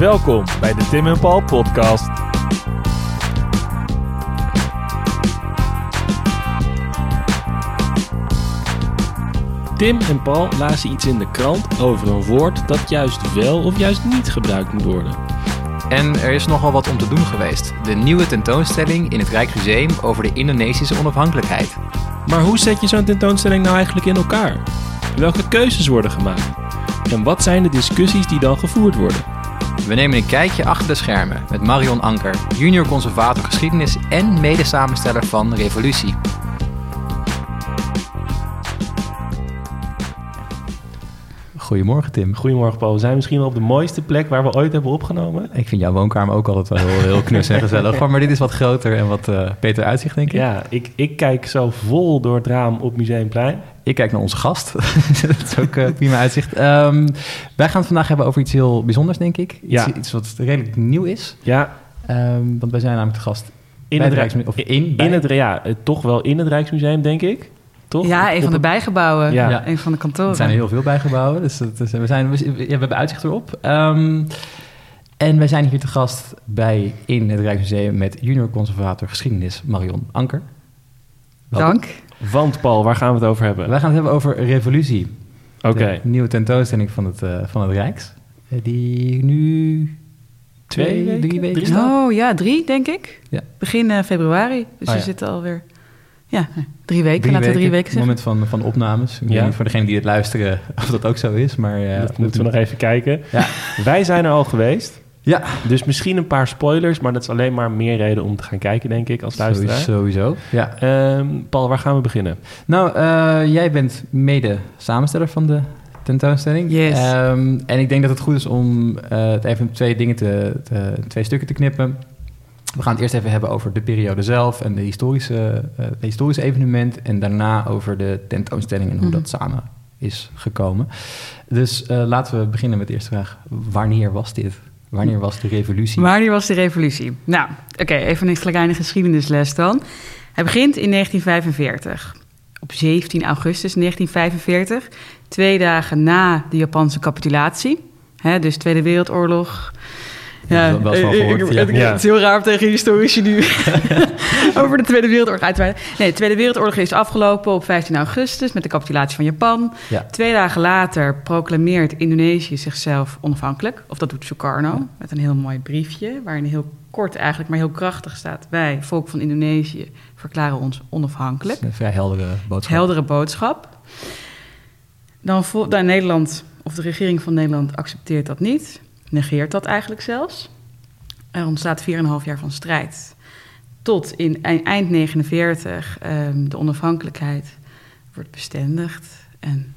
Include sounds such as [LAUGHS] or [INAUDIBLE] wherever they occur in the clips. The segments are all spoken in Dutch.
Welkom bij de Tim en Paul podcast. Tim en Paul lazen iets in de krant over een woord dat juist wel of juist niet gebruikt moet worden. En er is nogal wat om te doen geweest. De nieuwe tentoonstelling in het Rijksmuseum over de Indonesische onafhankelijkheid. Maar hoe zet je zo'n tentoonstelling nou eigenlijk in elkaar? Welke keuzes worden gemaakt? En wat zijn de discussies die dan gevoerd worden? We nemen een kijkje achter de schermen met Marion Anker, junior conservator geschiedenis en medesamensteller van Revolutie. Goedemorgen Tim. Goedemorgen Paul, we zijn misschien wel op de mooiste plek waar we ooit hebben opgenomen. Ik vind jouw woonkamer ook altijd wel heel, heel knus en gezellig. Maar dit is wat groter en wat uh, beter uitzicht, denk ik. Ja, ik, ik kijk zo vol door het raam op Museumplein. Ik kijk naar onze gast. [LAUGHS] dat is ook uh, prima uitzicht. Um, wij gaan het vandaag hebben over iets heel bijzonders, denk ik. Iets, Ja. iets wat redelijk nieuw is. Ja, Um, want wij zijn namelijk de gast in bij het, het Rijks, Rijksmuseum. Of in, in het, ja, eh, toch wel in het Rijksmuseum, denk ik. Toch? Ja, een van de bijgebouwen. Ja. Ja. Een van de kantoren. Er zijn er heel veel bijgebouwen, dus dat is, we, zijn, we, ja, we hebben uitzicht erop. Ehm, en wij zijn hier te gast bij in het Rijksmuseum met junior conservator geschiedenis Marion Anker. Welkom. Dank. Want Paul, waar gaan we het over hebben? Wij gaan het hebben over Revolutie. Oké, De nieuwe tentoonstelling van het, eh, van het Rijks. Eh, Die nu Twee twee, weken? drie weken Drie? Oh ja, drie denk ik. Ja. Begin eh, februari. Dus Oh, we ja. zitten alweer... Ja, drie weken. Laten we drie weken Het zeggen. moment van, van opnames. Ik Ja. weet niet voor degenen die het luisteren [LAUGHS] of dat ook zo is, maar... eh, dat moeten we nog even kijken. Ja. Wij zijn er al geweest, Ja, dus misschien een paar spoilers, maar dat is alleen maar meer reden om te gaan kijken, denk ik, als luisteraar. sowieso. Ja. Ehm, Paul, waar gaan we beginnen? Nou, eh, jij bent mede samensteller van de tentoonstelling. Yes. Ehm, en ik denk dat het goed is om eh, het even in twee dingen te, te- twee stukken te knippen. We gaan het eerst even hebben over de periode zelf en de historische, eh, het historische evenement. En daarna over de tentoonstelling en hoe Mhm. dat samen is gekomen. Dus eh, laten we beginnen met de eerste vraag. Wanneer was dit? Wanneer was de revolutie? Wanneer was de revolutie? Nou, oké, even een kleine geschiedenisles dan. Hij begint in 1945. Op 17 augustus 1945. Twee dagen na de Japanse capitulatie. Hè, dus Tweede Wereldoorlog. Ja, wel eens van eh, gehoord, ik- ja. Het, het is heel raar om tegen historici nu [LAUGHS] over de Tweede Wereldoorlog uit te wijden. Nee, de Tweede Wereldoorlog is afgelopen op 15 augustus met de capitulatie van Japan. Ja. Twee dagen later proclameert Indonesië zichzelf onafhankelijk. Of dat doet Sukarno met een heel mooi briefje... waarin heel kort eigenlijk, maar heel krachtig staat... wij, volk van Indonesië, verklaren ons onafhankelijk. Een vrij heldere boodschap. Heldere boodschap. Dan, vol- dan Nederland, of de regering van Nederland accepteert dat niet. Negeert dat eigenlijk zelfs. Er ontstaat 4,5 jaar van strijd. Tot in e- eind 49 ehm, de onafhankelijkheid wordt bestendigd. En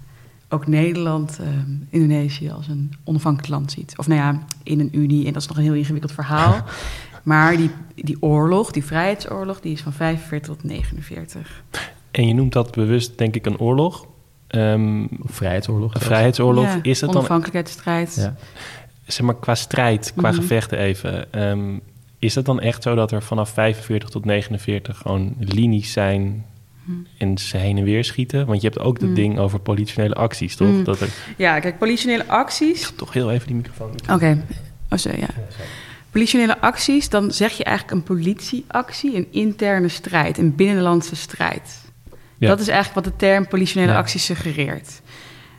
ook Nederland ehm, Indonesië als een onafhankelijk land ziet. Of nou ja, in een unie. En dat is nog een heel ingewikkeld verhaal. [LAUGHS] maar die, die oorlog, die vrijheidsoorlog, die is van 45 tot 49. En je noemt dat bewust, denk ik, een oorlog. Ehm, vrijheidsoorlog. een vrijheidsoorlog. Ja, is het dan, onafhankelijkheidsstrijd. Ja. Zeg maar, qua strijd, qua Mhm. gevechten even... ehm, is het dan echt zo dat er vanaf 45 tot 49 gewoon linies zijn Mhm. en ze heen en weer schieten? Want je hebt ook dat Mm. ding over politionele acties, toch? Mm. Dat er, Ja, kijk, politionele acties. toch heel even die microfoon. Oké, oh, zo, ja. Politionele acties, dan zeg je eigenlijk een politieactie, een interne strijd, een binnenlandse strijd. Ja. Dat is eigenlijk wat de term politionele Ja. acties suggereert.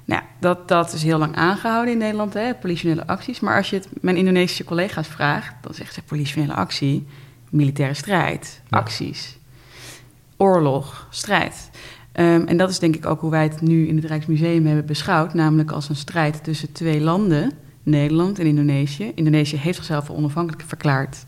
Nou, dat, dat is heel lang aangehouden in Nederland, hè, politionele acties. Maar als je het mijn Indonesische collega's vraagt, dan zeggen ze politionele actie, militaire strijd, Ja. acties, oorlog, strijd. Ehm, en dat is denk ik ook hoe wij het nu in het Rijksmuseum hebben beschouwd, namelijk als een strijd tussen twee landen, Nederland en Indonesië. Indonesië heeft zichzelf onafhankelijk verklaard.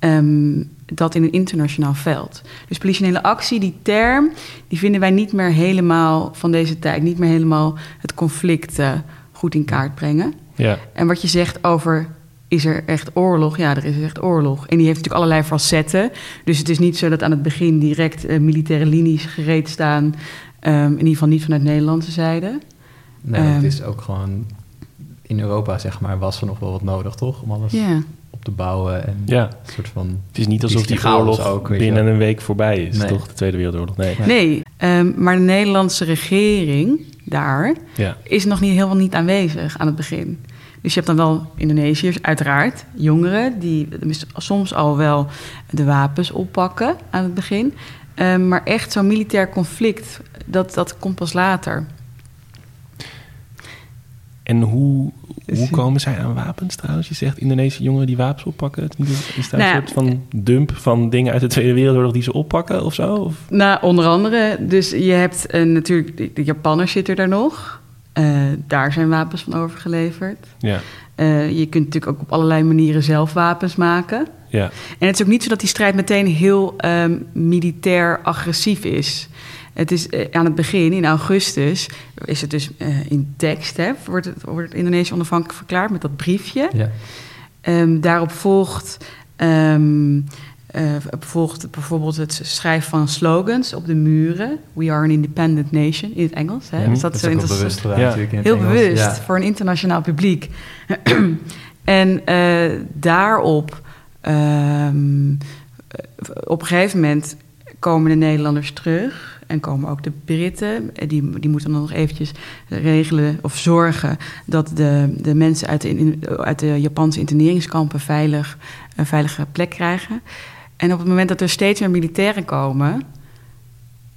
Ehm, dat in een internationaal veld. Dus politionele actie, die term, die vinden wij niet meer helemaal van deze tijd, niet meer helemaal het conflict eh, goed in kaart brengen. Ja. En wat je zegt over is er echt oorlog? Ja, er is echt oorlog. En die heeft natuurlijk allerlei facetten. Dus het is niet zo dat aan het begin direct eh, militaire linies gereed staan. Ehm, in ieder geval niet vanuit Nederlandse zijde. Nee, het Ehm. is ook gewoon... In Europa, zeg maar, was er nog wel wat nodig, toch? Om alles Ja. Te bouwen. En Ja. een soort van... Het is niet alsof die oorlog ook, binnen een week voorbij is, Nee. toch? De Tweede Wereldoorlog. Nee. Nee, ehm, maar de Nederlandse regering daar Ja. is nog niet helemaal niet aanwezig aan het begin. Dus je hebt dan wel Indonesiërs, uiteraard, jongeren, die soms al wel de wapens oppakken aan het begin. Ehm, maar echt zo'n militair conflict, dat, dat komt pas later. En hoe, hoe komen zij aan wapens trouwens? Je zegt Indonesische jongeren die wapens oppakken. Het Is daar Nou een soort van dump van dingen uit de Tweede Wereldoorlog die ze oppakken of zo? Of? Nou, onder andere, dus je hebt eh, natuurlijk, de, de Japanners zitten daar nog. Eh, daar zijn wapens van overgeleverd. Ja, Eh, je kunt natuurlijk ook op allerlei manieren zelf wapens maken. ja, En het is ook niet zo dat die strijd meteen heel ehm, militair agressief is. Het is eh, aan het begin, in augustus, is het dus eh, in tekst, hè, wordt, het, wordt Indonesië onafhankelijk verklaard met dat briefje. Ja. Ehm, daarop volgt, ehm, eh, volgt bijvoorbeeld het schrijven van slogans op de muren. We are an independent nation, in het Engels. Hè? Ja, dus dat, Dat is zo interessant. bewust gedaan Ja. natuurlijk in het Heel Engels. bewust Ja. voor een internationaal publiek. [CLEARS THROAT] en eh, daarop, ehm, eh, op een gegeven moment komen de Nederlanders terug. En komen ook de Britten. Eh, Die, die moeten dan nog eventjes regelen of zorgen dat de, de mensen uit de, in- uit de Japanse interneringskampen veilig, een veilige plek krijgen. En op het moment dat er steeds meer militairen komen,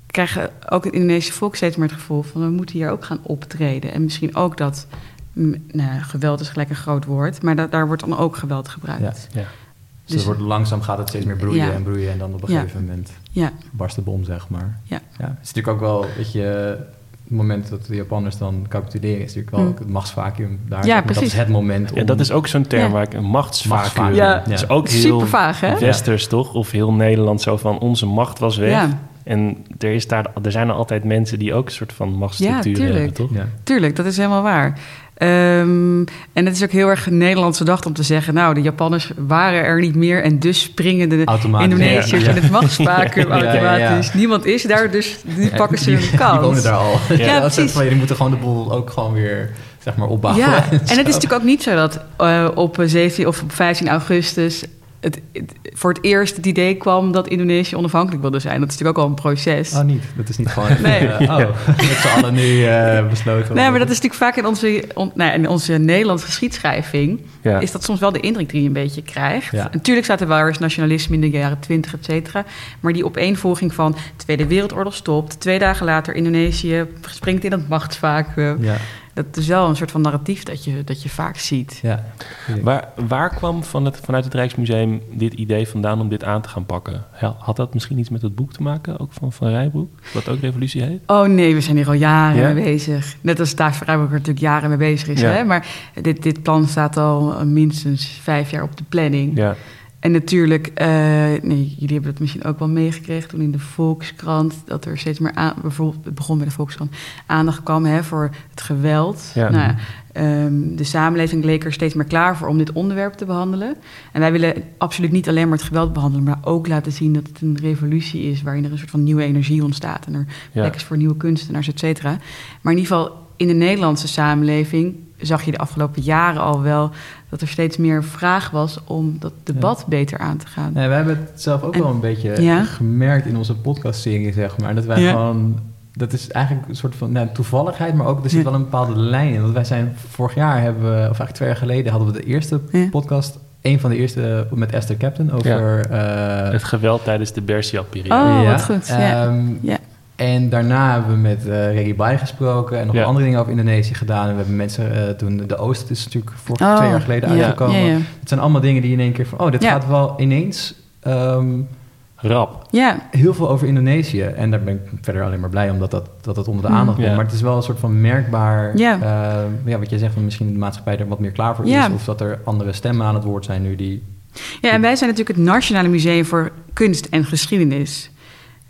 krijgen ook het Indonesische volk steeds meer het gevoel van we moeten hier ook gaan optreden. En misschien ook dat, mm, nou, geweld is gelijk een groot woord, maar dat, daar wordt dan ook geweld gebruikt. ja. Dus het wordt langzaam gaat het steeds meer broeien Ja. en broeien. En dan op een gegeven moment Ja, barst de bom, zeg maar. Ja. Het is natuurlijk ook wel, weet je, het moment dat de Japanners dan capituleren... is natuurlijk wel Mm. het machtsvacuum daar. Ja, Dat precies. is het moment om... En dat is ook zo'n term Ja. waar ik een machtsvacuum. Machtsvacuum, Ja. Dat is ja. ook heel super vaag hè? westers, toch? Of heel Nederland zo van onze macht was weg. Ja, En er, is daar, er zijn er altijd mensen die ook een soort van machtsstructuur Ja, tuurlijk. hebben, toch? Ja. tuurlijk, dat is helemaal waar. Ehm, en het is ook heel erg Nederlandse gedacht om te zeggen... nou, de Japanners waren er niet meer... en dus springen de. Indonesiërs Ja. in het machtsvacuum [LAUGHS] Ja, ja, ja. automatisch. Niemand is daar, dus nu Ja, pakken ze die, hun kans. Die wonen daar al. Ja, precies. van, je moeten gewoon de boel ook gewoon weer, zeg maar, opbouwen. Ja, [LAUGHS] en het is natuurlijk ook niet zo dat eh, op 17 of op 15 augustus... Het, het- voor het eerst het idee kwam dat Indonesië onafhankelijk wilde zijn. Dat is natuurlijk ook al een proces. Oh, niet. Dat is niet gewoon... [LAUGHS] Nee. [LAUGHS] eh, oh, met z'n allen nu eh, besloten. Nee, maar dat is natuurlijk vaak in onze, on- nou, in onze Nederlandse geschiedschrijving... Ja. is dat soms wel de indruk die je een beetje krijgt. Ja. Natuurlijk staat er wel eens nationalisme in de jaren 20, et cetera. Maar die opeenvolging van Tweede Wereldoorlog stopt... twee dagen later Indonesië springt in het machtsvacuum. Ja, Dat is wel een soort van narratief dat je, dat je vaak ziet. ja. Waar, waar kwam van het, vanuit het Rijksmuseum dit idee vandaan om dit aan te gaan pakken? Ja, Had dat misschien iets met het boek te maken, ook van Van Rijbroek, wat ook Revolutie heet? Oh nee, we zijn hier al jaren Ja? mee bezig. Net als Daag Vrijburg er natuurlijk jaren mee bezig is. Ja. Hè? Maar dit, dit plan staat al minstens vijf jaar op de planning. Ja, En natuurlijk, eh, nee, jullie hebben dat misschien ook wel meegekregen toen in de Volkskrant, dat er steeds meer aan, bijvoorbeeld, het begon bij de Volkskrant, aandacht kwam hè, voor het geweld. Ja. Nou, ehm, de samenleving leek er steeds meer klaar voor om dit onderwerp te behandelen. En wij willen absoluut niet alleen maar het geweld behandelen, maar ook laten zien dat het een revolutie is waarin er een soort van nieuwe energie ontstaat en er ja. plek is voor nieuwe kunstenaars, et cetera. Maar in ieder geval in de Nederlandse samenleving zag je de afgelopen jaren al wel dat er steeds meer vraag was om dat debat beter aan te gaan. Nee, we hebben het zelf ook En- wel een beetje Ja? gemerkt in onze podcastserie, zeg maar. Dat wij Ja. gewoon... Dat is eigenlijk een soort van nou, toevalligheid, maar ook er zit Ja. wel een bepaalde lijn in. Want wij zijn vorig jaar, hebben we, of eigenlijk twee jaar geleden, hadden we de eerste Ja. podcast, een van de eerste met Esther Captain over... eh, Het geweld tijdens de Bersiap-periode. Oh, wat goed, ja. ehm, Ja. En daarna hebben we met eh Reggie Bai gesproken en nog Ja. andere dingen over Indonesië gedaan. En we hebben mensen eh, toen de Oost is natuurlijk vorig Oh, twee jaar geleden ja. uitgekomen. Ja, ja. Het zijn allemaal dingen die in één keer van, oh, dit Ja. gaat wel ineens ehm, Rap. Ja, heel veel over Indonesië. En daar ben ik verder alleen maar blij om dat, dat, dat het onder de Mm. aandacht komt. Ja. Maar het is wel een soort van merkbaar, Ja. eh, ja, wat jij zegt, van misschien de maatschappij er wat meer klaar voor Ja. is. Of dat er andere stemmen aan het woord zijn nu die... ja, en wij zijn natuurlijk het Nationale Museum voor Kunst en Geschiedenis.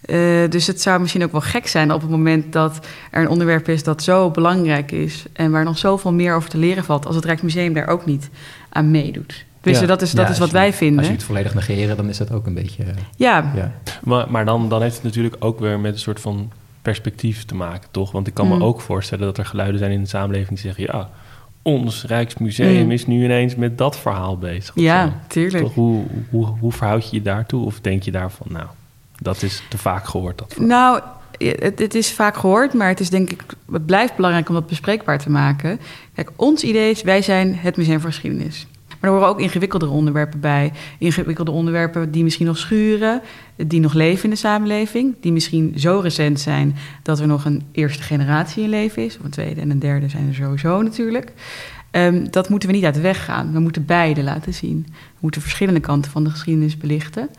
Eh, dus het zou misschien ook wel gek zijn op het moment dat er een onderwerp is dat zo belangrijk is en waar nog zoveel meer over te leren valt, als het Rijksmuseum daar ook niet aan meedoet. Dus Ja. dat is, dat Ja, is als wat je- wij Als vinden. je het volledig negeren, dan is dat ook een beetje... eh, Ja, ja. Maar, maar dan, dan heeft het natuurlijk ook weer met een soort van perspectief te maken, toch? Want ik kan Mm. me ook voorstellen dat er geluiden zijn in de samenleving die zeggen... ja, ons Rijksmuseum Mm. is nu ineens met dat verhaal bezig. zo. Ja, tuurlijk. Toch, hoe, hoe, hoe verhoud je je daartoe? Of denk je daarvan, nou, dat is te vaak gehoord. Dat. Nou, het, het is vaak gehoord, maar het is denk ik, het blijft belangrijk om dat bespreekbaar te maken. Kijk, ons idee is, wij zijn het Museum voor Geschiedenis. Maar er horen ook ingewikkeldere onderwerpen bij. Ingewikkelde onderwerpen die misschien nog schuren, die nog leven in de samenleving, die misschien zo recent zijn dat er nog een eerste generatie in leven is, of een tweede en een derde zijn er sowieso natuurlijk. Ehm, dat moeten we niet uit de weg gaan. We moeten beide laten zien. We moeten verschillende kanten van de geschiedenis belichten.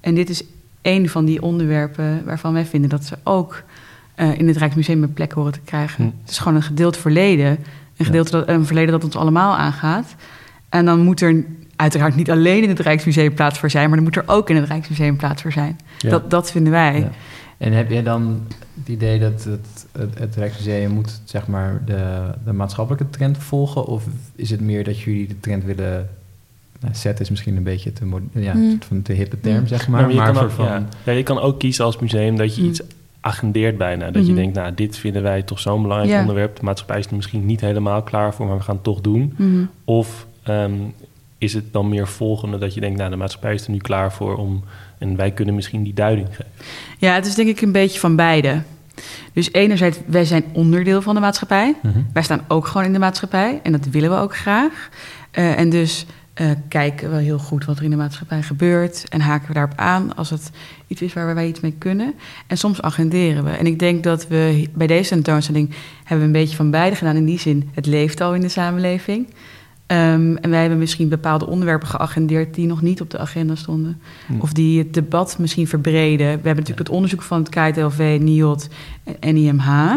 En dit is een van die onderwerpen waarvan wij vinden dat ze ook eh, in het Rijksmuseum een plek horen te krijgen. Hm. Het is gewoon een gedeeld verleden. Een, gedeelte dat, een verleden dat ons allemaal aangaat. En dan moet er uiteraard niet alleen in het Rijksmuseum plaats voor zijn, maar dan moet er ook in het Rijksmuseum plaats voor zijn. Ja. Dat, dat vinden wij. Ja. En heb jij dan het idee dat het, het, het Rijksmuseum moet zeg maar de, de maatschappelijke trend volgen? Of is het meer dat jullie de trend willen... Nou, set is misschien een beetje te, ja, een soort van te hippe term, zeg maar. Ja, maar je, maar kan ook, van... ja. Ja, je kan ook kiezen als museum dat je Mm. iets agendeert bijna. Dat je Mhm. denkt, nou, dit vinden wij toch zo'n belangrijk onderwerp. De maatschappij is er misschien niet helemaal klaar voor, maar we gaan het toch doen. Mhm. Of ehm, is het dan meer volgende dat je denkt, nou, de maatschappij is er nu klaar voor om... en wij kunnen misschien die duiding geven. Ja, het is denk ik een beetje van beide. Dus enerzijds, wij zijn onderdeel van de maatschappij. Mhm. Wij staan ook gewoon in de maatschappij en dat willen we ook graag. Eh, en dus eh, kijken we heel goed wat er in de maatschappij gebeurt en haken we daarop aan als het iets is waar wij iets mee kunnen. En soms agenderen we. En ik denk dat we bij deze tentoonstelling hebben we een beetje van beide gedaan. In die zin, het leeft al in de samenleving. Ehm, en wij hebben misschien bepaalde onderwerpen geagendeerd die nog niet op de agenda stonden. Hm. Of die het debat misschien verbreden. We hebben natuurlijk het onderzoek van het KITLV, NIOT en NIMH.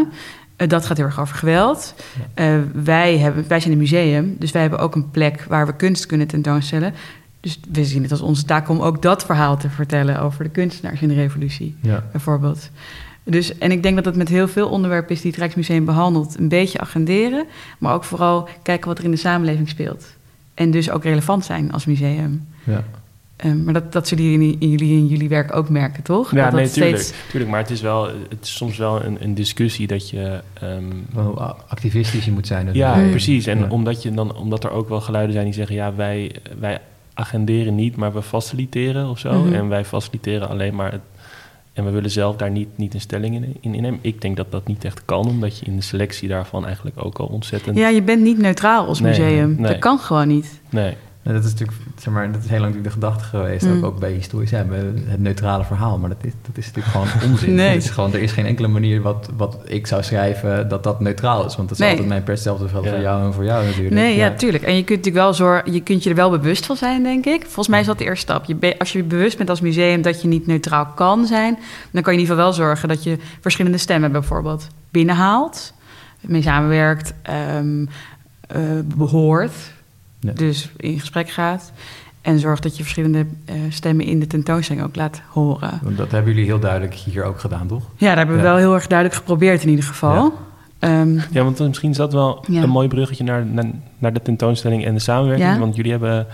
Eh, dat gaat heel erg over geweld. Eh, wij, hebben, wij zijn een museum, dus wij hebben ook een plek waar we kunst kunnen tentoonstellen. Dus we zien het als onze taak om ook dat verhaal te vertellen over de kunstenaars in de revolutie, Ja. bijvoorbeeld. Dus, en ik denk dat het met heel veel onderwerpen is die het Rijksmuseum behandelt, een beetje agenderen, maar ook vooral kijken wat er in de samenleving speelt. En dus ook relevant zijn als museum. Ja. Eh, maar dat, dat zullen jullie in, jullie in jullie werk ook merken, toch? Ja, dat nee, dat tuurlijk, tuurlijk. Maar het is wel, het is soms wel een, een discussie dat je... ehm, hoe activistisch je moet zijn. Ja, natuurlijk. precies. En Ja. omdat, je dan, omdat er ook wel geluiden zijn die zeggen... ja, wij, wij agenderen niet, maar we faciliteren of zo. Mhm. En wij faciliteren alleen maar... Het, en we willen zelf daar niet, niet een stelling in, in innemen. Ik denk dat dat niet echt kan... omdat je in de selectie daarvan eigenlijk ook al ontzettend... Ja, je bent niet neutraal als Nee, museum. nee. Dat kan gewoon niet. Nee, Nou, dat is natuurlijk, zeg maar, dat is heel lang natuurlijk de gedachte geweest, Mm. ook, ook bij historisch hebben, het neutrale verhaal. Maar dat is, dat is natuurlijk gewoon [LAUGHS] onzin. Nee. Het is gewoon, er is geen enkele manier wat, wat ik zou schrijven dat dat neutraal is. Want dat is Nee. altijd mijn pers geldt Ja. voor jou en voor jou natuurlijk. Nee, ja, tuurlijk. En je kunt natuurlijk wel zorgen, je kunt je er wel bewust van zijn, denk ik. Volgens mij is dat de eerste stap. Je als je bewust bent als museum dat je niet neutraal kan zijn, dan kan je in ieder geval wel zorgen dat je verschillende stemmen bijvoorbeeld binnenhaalt, mee samenwerkt, ehm eh, behoort, Ja. dus in gesprek gaat. En zorgt dat je verschillende eh, stemmen in de tentoonstelling ook laat horen. Dat hebben jullie heel duidelijk hier ook gedaan, toch? Ja, daar hebben we Ja. wel heel erg duidelijk geprobeerd in ieder geval. Ehm, Ja, want misschien is dat wel Ja. een mooi bruggetje naar, naar, naar de tentoonstelling en de samenwerking. Ja. Want jullie hebben...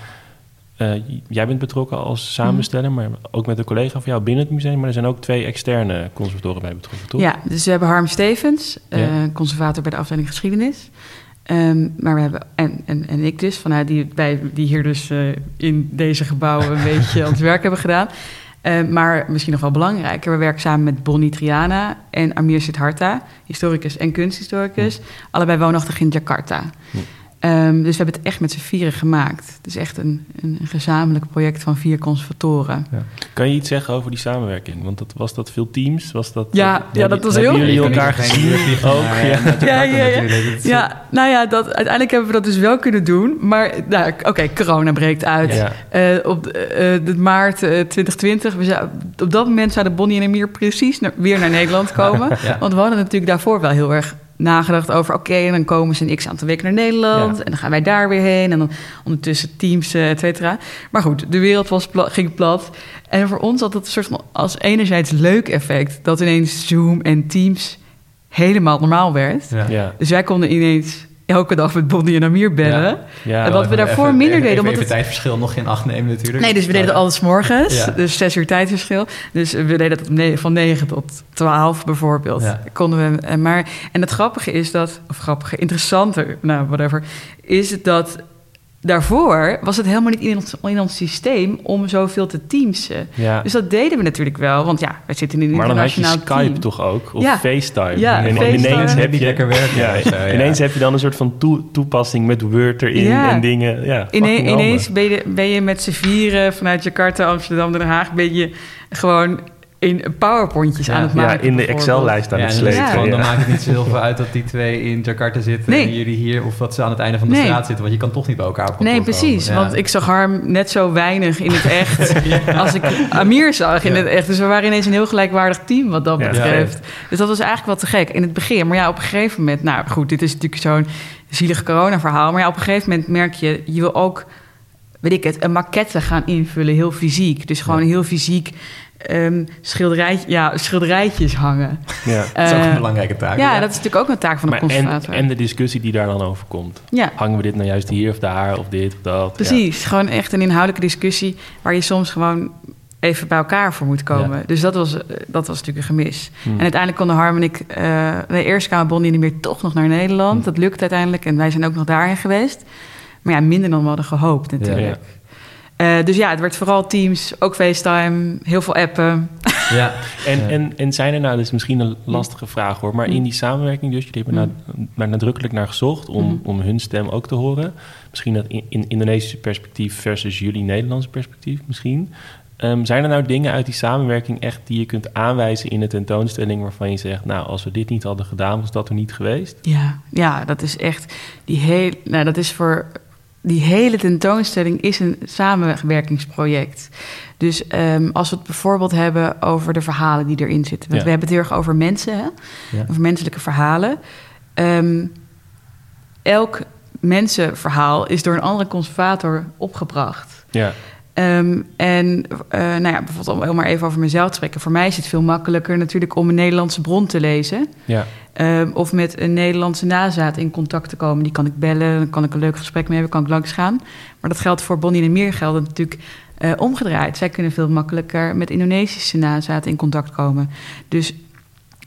eh, jij bent betrokken als samensteller, maar ook met een collega van jou binnen het museum. Maar er zijn ook twee externe conservatoren bij betrokken, toch? Ja, dus we hebben Harm Stevens, eh, Ja. conservator bij de afdeling geschiedenis. Ehm, maar we hebben, en, en, en ik dus, vanuit die, wij die hier dus eh, in deze gebouwen een beetje ons werk hebben gedaan. Eh, maar misschien nog wel belangrijker, we werken samen met Bonnie Triana en Amir Siddhartha, historicus en kunsthistoricus. Allebei woonachtig in Jakarta. Ehm, dus we hebben het echt met z'n vieren gemaakt. Het is echt een, een, een gezamenlijk project van vier conservatoren. Kan je iets zeggen over die samenwerking? Want dat, was dat veel teams? Was dat, Ja, ja, dat was hebben heel- jullie kan niet elkaar gezien? Ook, ja. eh, Ja, ja, ja. Ja, nou ja, dat, uiteindelijk hebben we dat dus wel kunnen doen. Maar nou, oké, corona breekt uit. Ja. Eh, op eh, de maart eh, 2020, we zou, op dat moment zouden Bonnie en Amir precies naar- weer naar Nederland komen. [LAUGHS] Ja. Want we hadden natuurlijk daarvoor wel heel erg nagedacht over... oké, en dan komen ze een x aantal weken naar Nederland... Ja. en dan gaan wij daar weer heen... en dan ondertussen teams, eh, et cetera. Maar goed, de wereld was pla- ging plat. En voor ons had dat een soort van als enerzijds leuk effect... dat ineens Zoom en Teams helemaal normaal werd... Ja. Ja. Dus wij konden ineens elke dag met Bonnie en Amir bellen. Ja. Ja, En wat we daarvoor even- minder even- deden, omdat het- tijdverschil nog in acht nemen natuurlijk. Nee, dus we deden het alles morgens. Ja. Dus zes uur tijdverschil. Dus we deden ne- van 9 tot 12 bijvoorbeeld. Ja. Konden we, en maar, en het grappige is dat, of grappige, interessante, nou whatever, is dat daarvoor was het helemaal niet in ons, in ons systeem om zoveel te teamsen. Ja. Dus dat deden we natuurlijk wel, want ja, wij zitten in een maar dan had je internationaal Skype team. toch ook? Of Ja. FaceTime? Ja, en FaceTime. ineens heb je... lekker werken. Ineens heb je dan een soort van toe- toepassing met Word erin Ja. en dingen. Ja, Ine- fucking ineens ben je, ben je met z'n vieren vanuit Jakarta, Amsterdam, Den Haag, ben je gewoon in powerpointjes Ja. aan het Ja, maken. in de. Excel-lijst aan Ja, het slepen. gewoon, dan ja. maakt het niet zo heel [LAUGHS] veel uit dat die twee in Jakarta zitten Nee. en jullie hier, of dat ze aan het einde van de Nee. straat zitten, want je kan toch niet bij elkaar op kantoor Nee, precies. komen. Ja. Want ik zag Harm net zo weinig in het [LAUGHS] echt als ik Amir zag in Ja. het echt. Dus we waren ineens een heel gelijkwaardig team wat dat Ja. betreft. Dus dat was eigenlijk wat te gek in het begin. Maar ja, op een gegeven moment... Nou goed, dit is natuurlijk zo'n zielig corona-verhaal. Maar ja, op een gegeven moment merk je... je wil ook, weet ik het, een maquette gaan invullen. Heel fysiek. Dus gewoon Ja. heel fysiek ehm, schilderij, ja, schilderijtjes hangen. Ja. dat is ook een Eh, belangrijke taak. ja, dat is natuurlijk ook een taak van de Maar en, conservator. en de discussie die daar dan over komt. ja. Hangen we dit nou juist hier of daar of dit of dat? Precies, gewoon echt een inhoudelijke discussie waar je soms gewoon even bij elkaar voor moet komen. Ja. Dus dat was, eh, dat was natuurlijk een gemis. Hm. En uiteindelijk konden Harm en ik, eh de eerste kwamen Bonnie niet meer toch nog naar Nederland. Hm. Dat lukte uiteindelijk en wij zijn ook nog daarin geweest. Maar ja, minder dan we hadden gehoopt natuurlijk. Eh, dus ja, het werd vooral Teams, ook FaceTime, heel veel appen. Ja. [LAUGHS] En, Ja. en, en zijn er nou, dat is misschien een lastige vraag hoor, maar Mm. in die samenwerking dus, jullie hebben Mm. nadrukkelijk naar gezocht om, Mm. om hun stem ook te horen. Misschien dat in, in Indonesische perspectief versus jullie Nederlandse perspectief misschien. Ehm, zijn er nou dingen uit die samenwerking echt die je kunt aanwijzen in de tentoonstelling waarvan je zegt, nou als we dit niet hadden gedaan, was dat er niet geweest? Ja, ja, dat is echt die heel, nou, dat is voor die hele tentoonstelling is een samenwerkingsproject. Dus ehm, als we het bijvoorbeeld hebben over de verhalen die erin zitten, want Ja. we hebben het heel erg over mensen, hè? Ja. over menselijke verhalen. Ehm, elk mensenverhaal is door een andere conservator opgebracht. Ja, Ehm, en eh, nou ja, bijvoorbeeld om maar even over mezelf te spreken. Voor mij is het veel makkelijker natuurlijk om een Nederlandse bron te lezen. ja, Ehm, of met een Nederlandse nazaat in contact te komen. Die kan ik bellen, dan kan ik een leuk gesprek mee hebben, kan ik langs gaan. Maar dat geldt voor Bonnie en Meer geldt natuurlijk eh, omgedraaid. Zij kunnen veel makkelijker met Indonesische nazaat in contact komen. Dus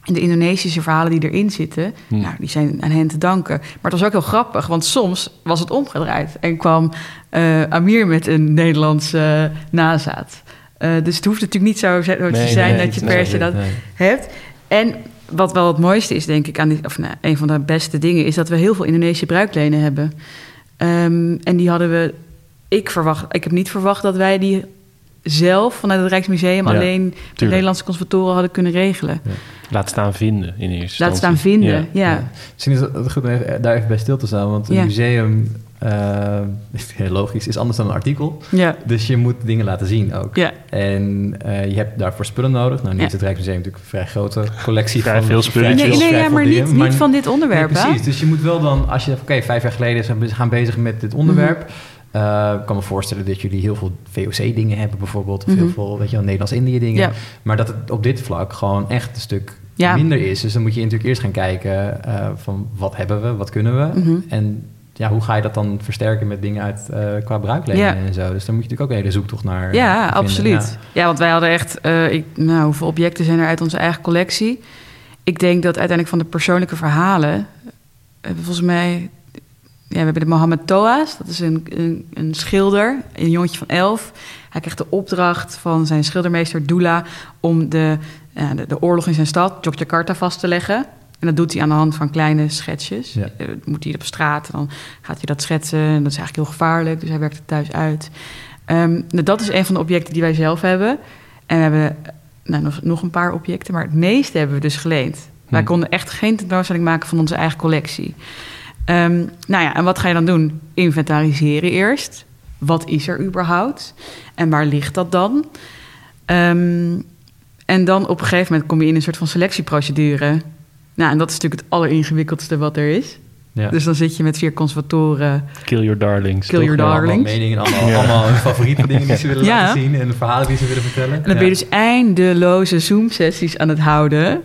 de Indonesische verhalen die erin zitten, Hm. nou, die zijn aan hen te danken. Maar het was ook heel grappig, want soms was het omgedraaid. En kwam eh, Amir met een Nederlandse nazaat. Eh, dus het hoeft natuurlijk niet zo zo te zijn nee, dat je per se dat Nee. hebt. En wat wel het mooiste is, denk ik, aan die, of nou, een van de beste dingen, is dat we heel veel Indonesische bruiklenen hebben. Ehm, en die hadden we. Ik, verwacht, ik heb niet verwacht dat wij die zelf vanuit het Rijksmuseum Ja, alleen de Nederlandse conservatoren hadden kunnen regelen. Laat staan vinden in eerste Laat staan vinden, ja. Ja. Misschien is het goed om even, daar even bij stil te staan, want een Ja. museum, eh, [LAUGHS] is heel logisch, is anders dan een artikel. Ja, Dus je moet dingen laten zien ook. ja. En eh, je hebt daarvoor spullen nodig. Nou, nu Ja. is het Rijksmuseum natuurlijk een vrij grote collectie [LAUGHS] Vrij van veel spulletjes. vrij Nee, nee, ja, veel maar dingen. niet, niet van dit onderwerp, Nee, hè? precies. Dus je moet wel dan, als je oké, vijf jaar geleden zijn we gaan bezig met dit onderwerp. eh, ik kan me voorstellen dat jullie heel veel VOC-dingen hebben bijvoorbeeld. Of Mhm. heel veel, weet je wel, Nederlands-Indië-dingen. Ja. Maar dat het op dit vlak gewoon echt een stuk Ja. minder is. Dus dan moet je natuurlijk eerst gaan kijken eh, van wat hebben we, wat kunnen we. Mhm. En ja, hoe ga je dat dan versterken met dingen uit eh, qua bruiklenen Ja. en zo. Dus dan moet je natuurlijk ook een hele zoektocht naar Ja, vinden. absoluut. Ja. want wij hadden echt... eh, ik, nou, hoeveel objecten zijn er uit onze eigen collectie? Ik denk dat uiteindelijk van de persoonlijke verhalen... eh, volgens mij... Ja, we hebben de Mohammed Toa's. Dat is een, een, een schilder, een jongetje van elf. Hij krijgt de opdracht van zijn schildermeester Dula... om de, de, de oorlog in zijn stad, Yogyakarta, vast te leggen. En dat doet hij aan de hand van kleine schetsjes. Ja. Eh, moet hij op straat dan gaat hij dat schetsen. En dat is eigenlijk heel gevaarlijk, dus hij werkt het thuis uit. Ehm, nou, dat is een van de objecten die wij zelf hebben. En we hebben nou, nog, nog een paar objecten, maar het meeste hebben we dus geleend. Wij Hm. konden echt geen tentoonstelling maken van onze eigen collectie. Ehm, nou ja, en wat ga je dan doen? Inventariseren eerst. Wat is er überhaupt? En waar ligt dat dan? Ehm, en dan op een gegeven moment kom je in een soort van selectieprocedure. Nou, en dat is natuurlijk het alleringewikkeldste wat er is. Ja. Dus dan zit je met vier conservatoren. Kill your darlings. Kill your Ja. darling. Allemaal darlings. meningen, allemaal, Ja. allemaal hun favoriete dingen die ze willen [LAUGHS] Ja. laten zien en de verhalen die ze willen vertellen. En dan ben je dus eindeloze Zoom-sessies aan het houden.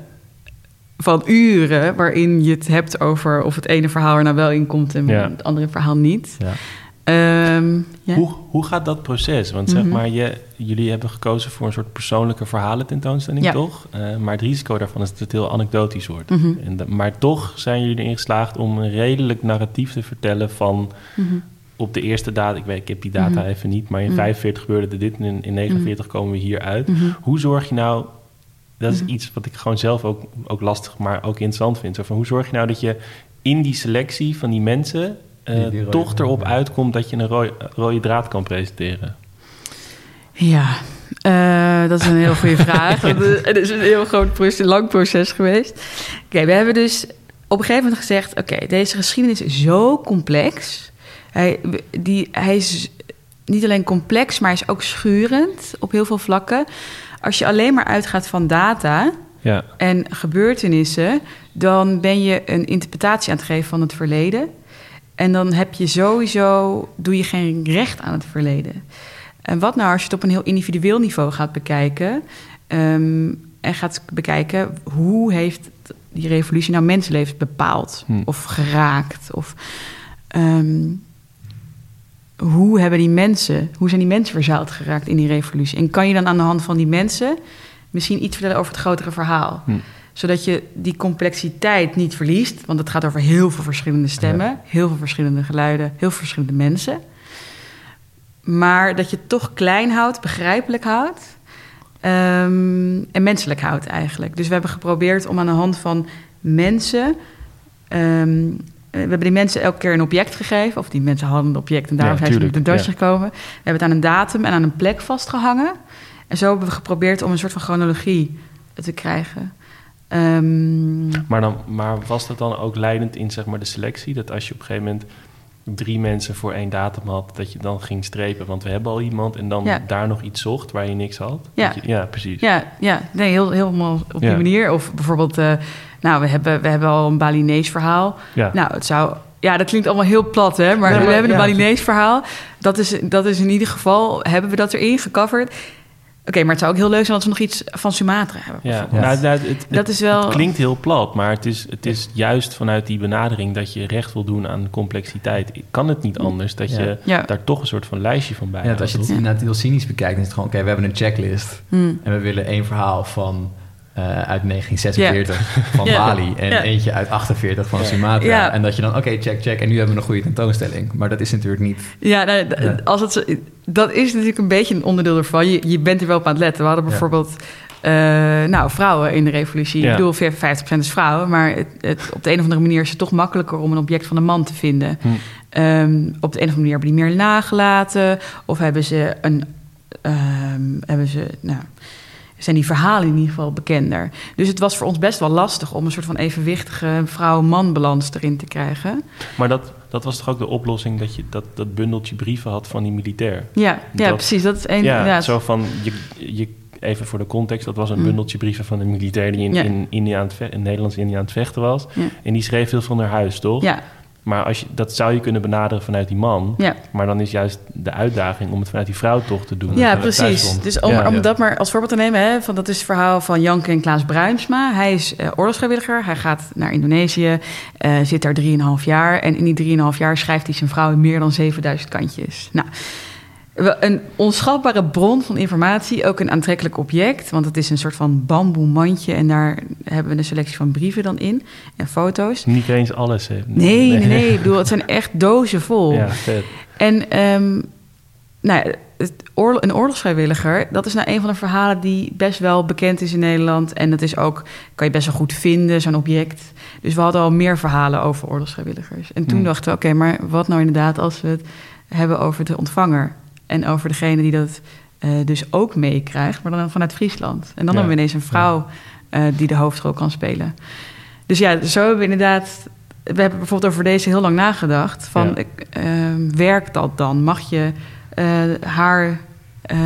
van uren waarin je het hebt over of het ene verhaal er nou wel in komt en Ja. het andere verhaal niet. Ehm, ja. Hoe, hoe gaat dat proces? Want zeg Mhm. maar, je, jullie hebben gekozen voor een soort persoonlijke verhalen tentoonstelling, Ja. toch? Eh, maar het risico daarvan is dat het heel anekdotisch wordt. Mhm. En maar toch zijn jullie erin geslaagd om een redelijk narratief te vertellen van Mhm. op de eerste data, ik weet, ik heb die data even niet, maar in Mhm. 45 gebeurde er dit en in, in 49 komen we hier uit. Hoe zorg je nou, dat is iets wat ik gewoon zelf ook, ook lastig, maar ook interessant vind. Zo van, hoe zorg je nou dat je in die selectie van die mensen eh, Die- die rode- toch erop uitkomt dat je een rode, rode draad kan presenteren? Ja, eh, dat is een heel goede vraag. [LAUGHS] Het is een heel groot proces, lang proces geweest. Oké, we hebben dus op een gegeven moment gezegd... oké, deze geschiedenis is zo complex. Hij, die, hij is niet alleen complex, maar hij is ook schurend op heel veel vlakken. Als je alleen maar uitgaat van data Ja, en gebeurtenissen... dan ben je een interpretatie aan het geven van het verleden... En dan heb je sowieso, doe je geen recht aan het verleden. En wat nou als je het op een heel individueel niveau gaat bekijken... ehm, en gaat bekijken hoe heeft die revolutie nou mensenlevens bepaald... Hm. of geraakt? Of ehm, hoe hebben die mensen, hoe zijn die mensen verzeild geraakt in die revolutie? En kan je dan aan de hand van die mensen misschien iets vertellen over het grotere verhaal? Hm. Zodat je die complexiteit niet verliest. Want het gaat over heel veel verschillende stemmen, heel veel verschillende geluiden, heel veel verschillende mensen. Maar dat je het toch klein houdt, begrijpelijk houdt. ehm, en menselijk houdt eigenlijk. Dus we hebben geprobeerd om aan de hand van mensen. ehm, we hebben die mensen elke keer een object gegeven. Of die mensen hadden een object en daarom Ja, zijn ze met tuurlijk, de ja. gekomen. We hebben het aan een datum en aan een plek vastgehangen. En zo hebben we geprobeerd om een soort van chronologie te krijgen. Ehm, maar, dan, maar was dat dan ook leidend in zeg maar, de selectie? Dat als je op een gegeven moment drie mensen voor één datum had, dat je dan ging strepen, want we hebben al iemand, en dan Ja. daar nog iets zocht waar je niks had? Ja. Je- ja, precies. Ja, ja nee, heel, helemaal op die Ja. manier. Of bijvoorbeeld, eh, nou, we hebben, we hebben al een Balinees verhaal. Ja. Nou, het zou... Ja, dat klinkt allemaal heel plat, hè? Maar Nee, we maar- hebben een. Balinees verhaal. Dat is, dat is in ieder geval... Hebben we dat erin gecoverd? Oké, maar het zou ook heel leuk zijn als we nog iets van Sumatra hebben. Ja, nou, nou, het, het, Dat is wel- het klinkt heel plat, maar het is, het is juist vanuit die benadering dat je recht wil doen aan complexiteit. Kan het niet anders dat Ja. je Ja. daar toch een soort van lijstje van bij Ja, als je het inderdaad heel cynisch bekijkt, dan is het gewoon... oké, we hebben een checklist Hmm. en we willen één verhaal van... eh, uit 1946 [LAUGHS] van. Bali en eentje uit 48 van Sumatra. En dat je dan, oké, check, check. En nu hebben we een goede tentoonstelling. Maar dat is natuurlijk niet... Ja, nou, Ja. Als het, zo- dat is natuurlijk een beetje een onderdeel ervan. Je, je bent er wel op aan het letten. We hadden bijvoorbeeld eh, nou, vrouwen in de revolutie. Ja. Ik bedoel, 50% is vrouwen. Maar het, het, op de een of andere manier is het toch makkelijker om een object van een man te vinden. Hm. Ehm, op de een of andere manier hebben die meer nagelaten. Of hebben ze een. ehm, hebben ze. Nou, zijn die verhalen in ieder geval bekender. Dus het was voor ons best wel lastig om een soort van evenwichtige vrouw-man balans erin te krijgen. Maar dat, dat was toch ook de oplossing dat je dat, dat bundeltje brieven had van die militair? Ja, ja precies. Dat is één. ja, ja, zo van, je, je, even voor de context, dat was een Mm. bundeltje brieven van een militair die in, Ja. in, India aan het ve- in Nederlands-Indië aan het vechten was. En die schreef heel veel naar huis, toch? ja, Maar als je, dat zou je kunnen benaderen vanuit die man. ja. Maar dan is juist de uitdaging om het vanuit die vrouw toch te doen. Ja, precies. Dus om, Ja, om ja. dat maar als voorbeeld te nemen, hè, van, dat is het verhaal van Janke en Klaas Bruinsma. Hij is oorlogsvrijwilliger, hij gaat naar Indonesië, eh, zit daar 3,5 jaar. En in die 3,5 jaar schrijft hij zijn vrouw in meer dan 7000 kantjes. Nou, een onschatbare bron van informatie, ook een aantrekkelijk object. Want het is een soort van bamboe mandje en daar hebben we een selectie van brieven dan in en foto's. Niet eens alles. Hè. Nee, nee, nee. Ik bedoel, het zijn echt dozen vol. Ja, vet. En ehm, nou, het een oorlogsvrijwilliger, dat is nou een van de verhalen die best wel bekend is in Nederland. En dat is ook, kan je best wel goed vinden, zo'n object. Dus we hadden al meer verhalen over oorlogsvrijwilligers. En toen Hmm. dachten we, oké, maar wat nou inderdaad als we het hebben over de ontvanger? En over degene die dat eh, dus ook meekrijgt, maar dan vanuit Friesland. En dan Ja. hebben we ineens een vrouw eh, die de hoofdrol kan spelen. Dus ja, zo hebben we inderdaad... We hebben bijvoorbeeld over deze heel lang nagedacht. Van, Ja. ehm, werkt dat dan? Mag je eh, haar eh,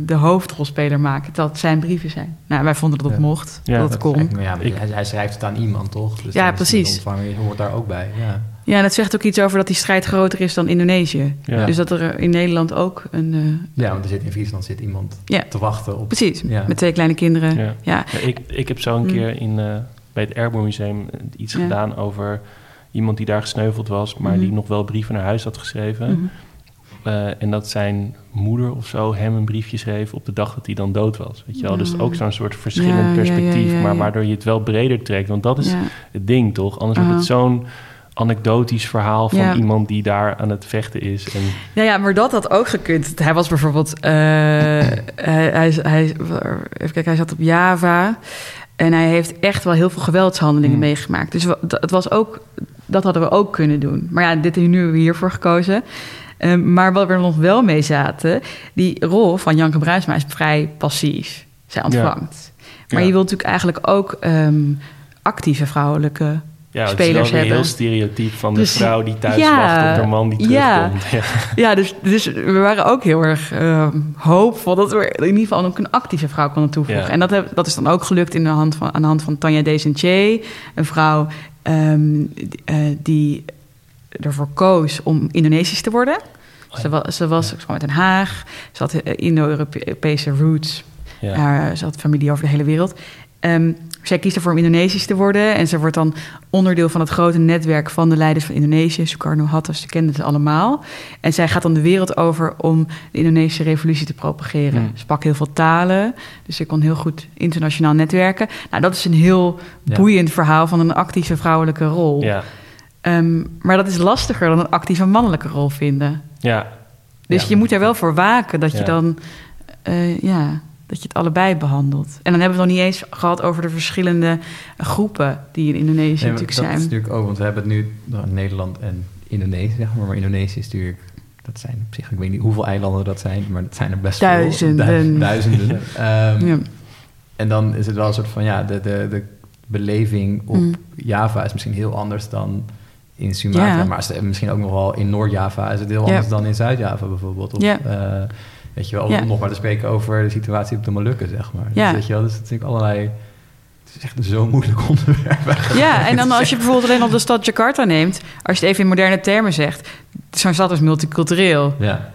de hoofdrolspeler maken, dat het zijn brieven zijn? Nou, wij vonden dat het Ja. mocht, Ja, dat kon. Ja, maar Ik- hij, hij schrijft het aan iemand, toch? Dus Ja, precies. De ontvanger hoort daar ook bij, ja. Ja, en het zegt ook iets over dat die strijd groter is dan Indonesië. Ja. Dus dat er in Nederland ook een... eh, Ja, want er zit in Friesland zit iemand Ja. te wachten op... precies, Ja. met twee kleine kinderen. Ja. Ja, Ja, ik, ik heb zo een Mm. keer in, eh, bij het Airborne Museum iets Ja. gedaan over iemand die daar gesneuveld was, maar Mhm. die nog wel brieven naar huis had geschreven. Mhm. Eh, en dat zijn moeder of zo hem een briefje schreef op de dag dat hij dan dood was. Weet je wel? Dus Ja. ook zo'n soort verschillend Ja, ja, ja, perspectief, ja, maar waardoor je het wel breder trekt. Want dat is Ja. het ding, toch? Anders wordt het zo'n anekdotisch verhaal van Ja. iemand die daar aan het vechten is. En, Ja, ja, maar dat had ook gekund. Hij was bijvoorbeeld... eh, [LAUGHS] hij, hij, hij, even kijken, hij zat op Java... en hij heeft echt wel heel veel geweldshandelingen Hmm. meegemaakt. Dus het was ook, dat hadden we ook kunnen doen. Maar ja, dit, nu hebben we hiervoor gekozen. Ehm, maar wat we er nog wel mee zaten... die rol van Janke Bruinsma is vrij passief. Zij ontvangt. Maar Ja. je wilt natuurlijk eigenlijk ook ehm, actieve vrouwelijke ja, het spelers hebben. heel stereotyp van Dus- de vrouw die thuis ja, wacht op de man die terugkomt. [LAUGHS] Ja. Ja, dus, dus we waren ook heel erg ehm, hoopvol dat we in ieder geval ook een actieve vrouw konden toevoegen. Ja. En dat, heb, dat is dan ook gelukt in de hand van, aan de hand van Tanja Desentier, een vrouw ehm, die, eh, die ervoor koos om Indonesisch te worden. Oh Ze was, ze was ze kwam uit Den Haag, ze had eh, Indo-Europese roots. Ja. Haar, ze had familie over de hele wereld. Ehm, zij kiest ervoor om Indonesisch te worden. En ze wordt dan onderdeel van het grote netwerk van de leiders van Indonesië. Sukarno Hatta, ze kenden ze allemaal. En zij gaat dan de wereld over om de Indonesische revolutie te propageren. Hmm. Ze sprak heel veel talen, dus ze kon heel goed internationaal netwerken. Nou, dat is een heel Ja. boeiend verhaal van een actieve vrouwelijke rol. Ja. Ehm, maar dat is lastiger dan een actieve mannelijke rol vinden. ja. Dus Ja. je moet er wel voor waken dat je dan eh, ja, dat je het allebei behandelt. En dan hebben we het nog niet eens gehad over de verschillende groepen die in Indonesië Nee, natuurlijk dat zijn. is natuurlijk ook, want we hebben het nu nou, Nederland en Indonesië, zeg maar. Maar Indonesië is natuurlijk, dat zijn op zich, ik weet niet hoeveel eilanden dat zijn, maar dat zijn er best Duizenden. veel. Duizenden. duizenden. [LAUGHS] Ehm, Ja. En dan is het wel een soort van, ja, de, de, de beleving op Mm. Java is misschien heel anders dan in Sumatra. Ja. Maar misschien ook nog wel in Noord-Java is het heel Ja. anders dan in Zuid-Java bijvoorbeeld. Of, Ja. Weet je wel, Ja. om nog maar te spreken over de situatie op de Molukken, zeg maar. Ja. Dus, weet je wel, dus het is natuurlijk allerlei... Het is echt zo'n moeilijk [LAUGHS] onderwerp. Ja, en dan als je bijvoorbeeld alleen op de stad Jakarta neemt, als je het even in moderne termen zegt, zo'n stad is multicultureel. Ja.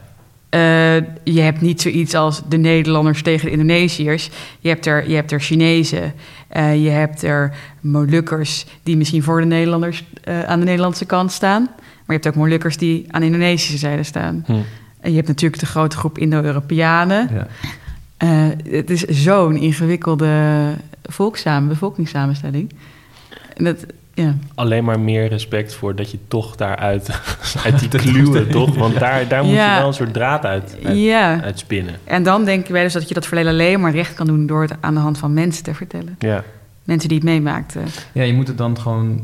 Eh, je hebt niet zoiets als de Nederlanders tegen de Indonesiërs. Je hebt er, je hebt er Chinezen. Eh, je hebt er Molukkers die misschien voor de Nederlanders eh, aan de Nederlandse kant staan. Maar je hebt ook Molukkers die aan de Indonesische zijde staan. Hm. En je hebt natuurlijk de grote groep Indo-Europeanen. ja. Eh, het is zo'n ingewikkelde bevolkingssamenstelling. En dat, ja. Alleen maar meer respect voor dat je toch daaruit [LAUGHS] uit die kluwen, toch? Want daar, daar moet Ja. je wel een soort draad uit, uit, ja. uit spinnen. En dan denken wij dus dat je dat verleden alleen maar recht kan doen door het aan de hand van mensen te vertellen. Ja. Mensen die het meemaakten. ja, je moet het dan gewoon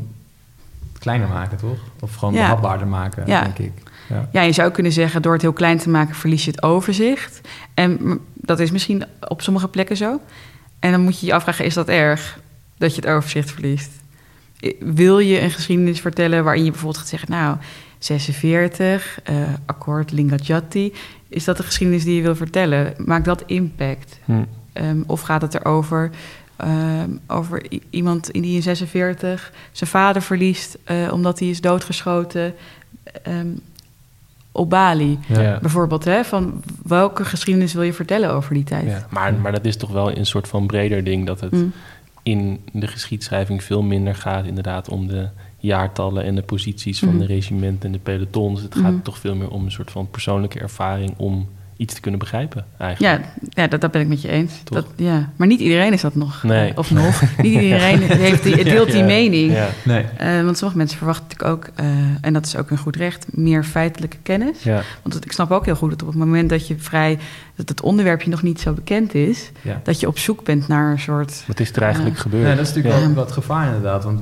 kleiner maken, toch? Of gewoon Ja. behapbaarder maken, Ja. denk ik. Ja. Ja, je zou kunnen zeggen, door het heel klein te maken verlies je het overzicht. En dat is misschien op sommige plekken zo. En dan moet je je afvragen, is dat erg dat je het overzicht verliest? Wil je een geschiedenis vertellen waarin je bijvoorbeeld gaat zeggen... nou, 46, eh, akkoord Lingajati... is dat de geschiedenis die je wil vertellen? Maakt dat impact? Hm. Ehm, of gaat het erover ehm, over iemand in die in 46 zijn vader verliest... eh, omdat hij is doodgeschoten... ehm, op Bali. Ja. Bijvoorbeeld, hè, van welke geschiedenis wil je vertellen over die tijd? Ja. Maar, maar dat is toch wel een soort van breder ding... dat het Mm. in de geschiedschrijving veel minder gaat inderdaad om de jaartallen en de posities van Mhm. de regimenten en de pelotons. Het gaat toch veel meer om een soort van persoonlijke ervaring om iets te kunnen begrijpen eigenlijk. Ja, ja dat, dat ben ik met je eens. Toch? Dat, ja. Maar niet iedereen is dat nog. Nee. eh, of nog. [LAUGHS] niet iedereen heeft die, deelt die Ja. mening. Ja. Nee. Eh, want sommige mensen verwachten natuurlijk ook, eh, en dat is ook een goed recht, meer feitelijke kennis. Ja. Want het- ik snap ook heel goed dat op het moment dat je vrij, dat het onderwerpje nog niet zo bekend is, Ja. dat je op zoek bent naar een soort. Wat is er eigenlijk gebeurd? Nee, dat is natuurlijk Ja. wel wat gevaar inderdaad. Want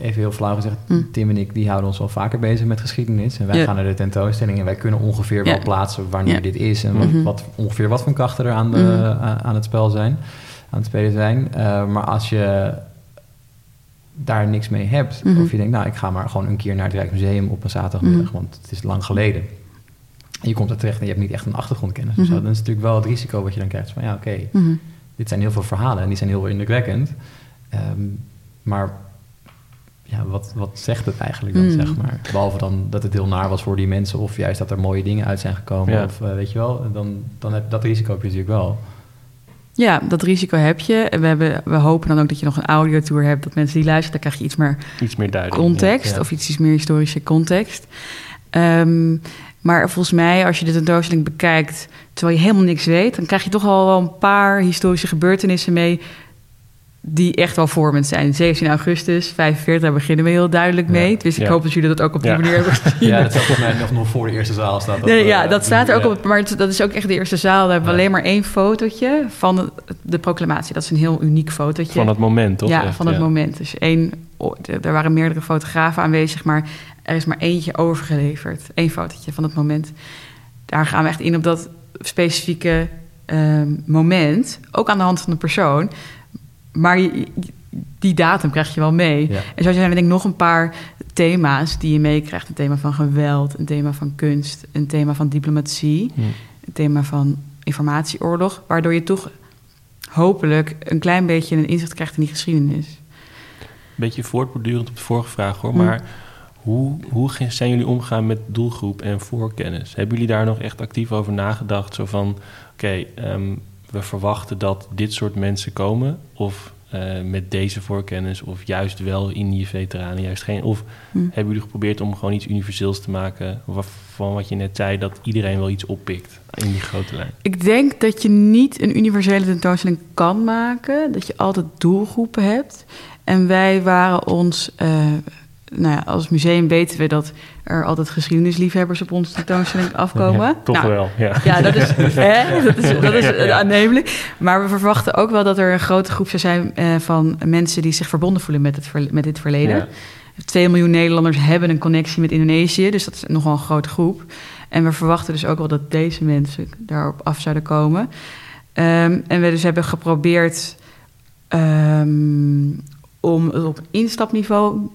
even heel flauw gezegd, Mm. Tim en ik die houden ons al vaker bezig met geschiedenis. En wij Ja. gaan naar de tentoonstelling en wij kunnen ongeveer wel plaatsen wanneer Ja. dit is. En wat, Mhm. wat, ongeveer wat voor krachten er aan, de, Mhm. aan, aan het spel zijn, aan het spelen zijn. Eh, maar als je daar niks mee hebt, Mhm. of je denkt, nou ik ga maar gewoon een keer naar het Rijksmuseum op een zaterdagmiddag, want het is lang geleden. En je komt er terecht en je hebt niet echt een achtergrondkennis. Mhm. dan is het natuurlijk wel het risico wat je dan krijgt. Van ja, oké, dit zijn heel veel verhalen en die zijn heel indrukwekkend. Ehm, maar ja, wat, wat zegt het eigenlijk dan, Mm. zeg maar? Behalve dan dat het heel naar was voor die mensen... of juist dat er mooie dingen uit zijn gekomen. Ja. Of eh, weet je wel, dan, dan heb dat risico heb je natuurlijk wel. Ja, dat risico heb je. En we, hebben, we hopen dan ook dat je nog een audiotour hebt... dat mensen die luisteren, dan krijg je iets meer Iets meer duidelijk. context... Ja. of iets, iets meer historische context. Ehm, maar volgens mij, als je de tentoonstelling bekijkt... terwijl je helemaal niks weet... dan krijg je toch al wel een paar historische gebeurtenissen mee... die echt wel vormend zijn. 17 augustus, 45, daar beginnen we heel duidelijk mee. Ja. Dus ik Ja. hoop dat jullie dat ook op die Ja. manier hebben [LAUGHS] gezien. Ja, dat is volgens mij nog, nog voor de eerste zaal staat. Dat, Nee, ja, eh, dat staat er ook ja. op. Maar het- dat is ook echt de eerste zaal. Daar hebben we Ja. alleen maar één fotootje van de, de proclamatie. Dat is een heel uniek fotootje. Van het moment, toch? ja, Echt, van het ja. moment. Dus één, oh, er waren meerdere fotografen aanwezig, maar er is maar eentje overgeleverd. Eén fotootje van het moment. Daar gaan we echt in op dat specifieke ehm, moment. Ook aan de hand van de persoon. Maar je- die datum krijg je wel mee. Ja. En zo zijn er denk ik nog een paar thema's die je meekrijgt. Een thema van geweld, een thema van kunst, een thema van diplomatie, Hm. een thema van informatieoorlog. Waardoor je toch hopelijk een klein beetje een inzicht krijgt in die geschiedenis. beetje voortbordurend op de vorige vraag hoor. Hm. Maar hoe, hoe ge- zijn jullie omgegaan met doelgroep en voorkennis? Hebben jullie daar nog echt actief over nagedacht? Zo van, oké, ehm, we verwachten dat dit soort mensen komen. Of eh, met deze voorkennis. Of juist wel Indië veteranen, juist geen. Of Hm. hebben jullie geprobeerd om gewoon iets universeels te maken? Van wat je net zei, dat iedereen wel iets oppikt in die grote lijn. Ik denk dat je niet een universele tentoonstelling kan maken. Dat je altijd doelgroepen hebt. En wij waren ons... eh, nou ja, als museum weten we dat er altijd geschiedenisliefhebbers op onze tentoonstelling afkomen. Ja, toch Nou, wel, ja. Ja, dat is, [LAUGHS] hè, dat is, dat is Ja, aannemelijk. Maar we verwachten ook wel dat er een grote groep zou zijn eh, van mensen die zich verbonden voelen met, het met dit verleden. Ja. 2 miljoen Nederlanders hebben een connectie met Indonesië, dus dat is nogal een grote groep. En we verwachten dus ook wel dat deze mensen daarop af zouden komen. Ehm, en we dus hebben geprobeerd ehm, om het op instapniveau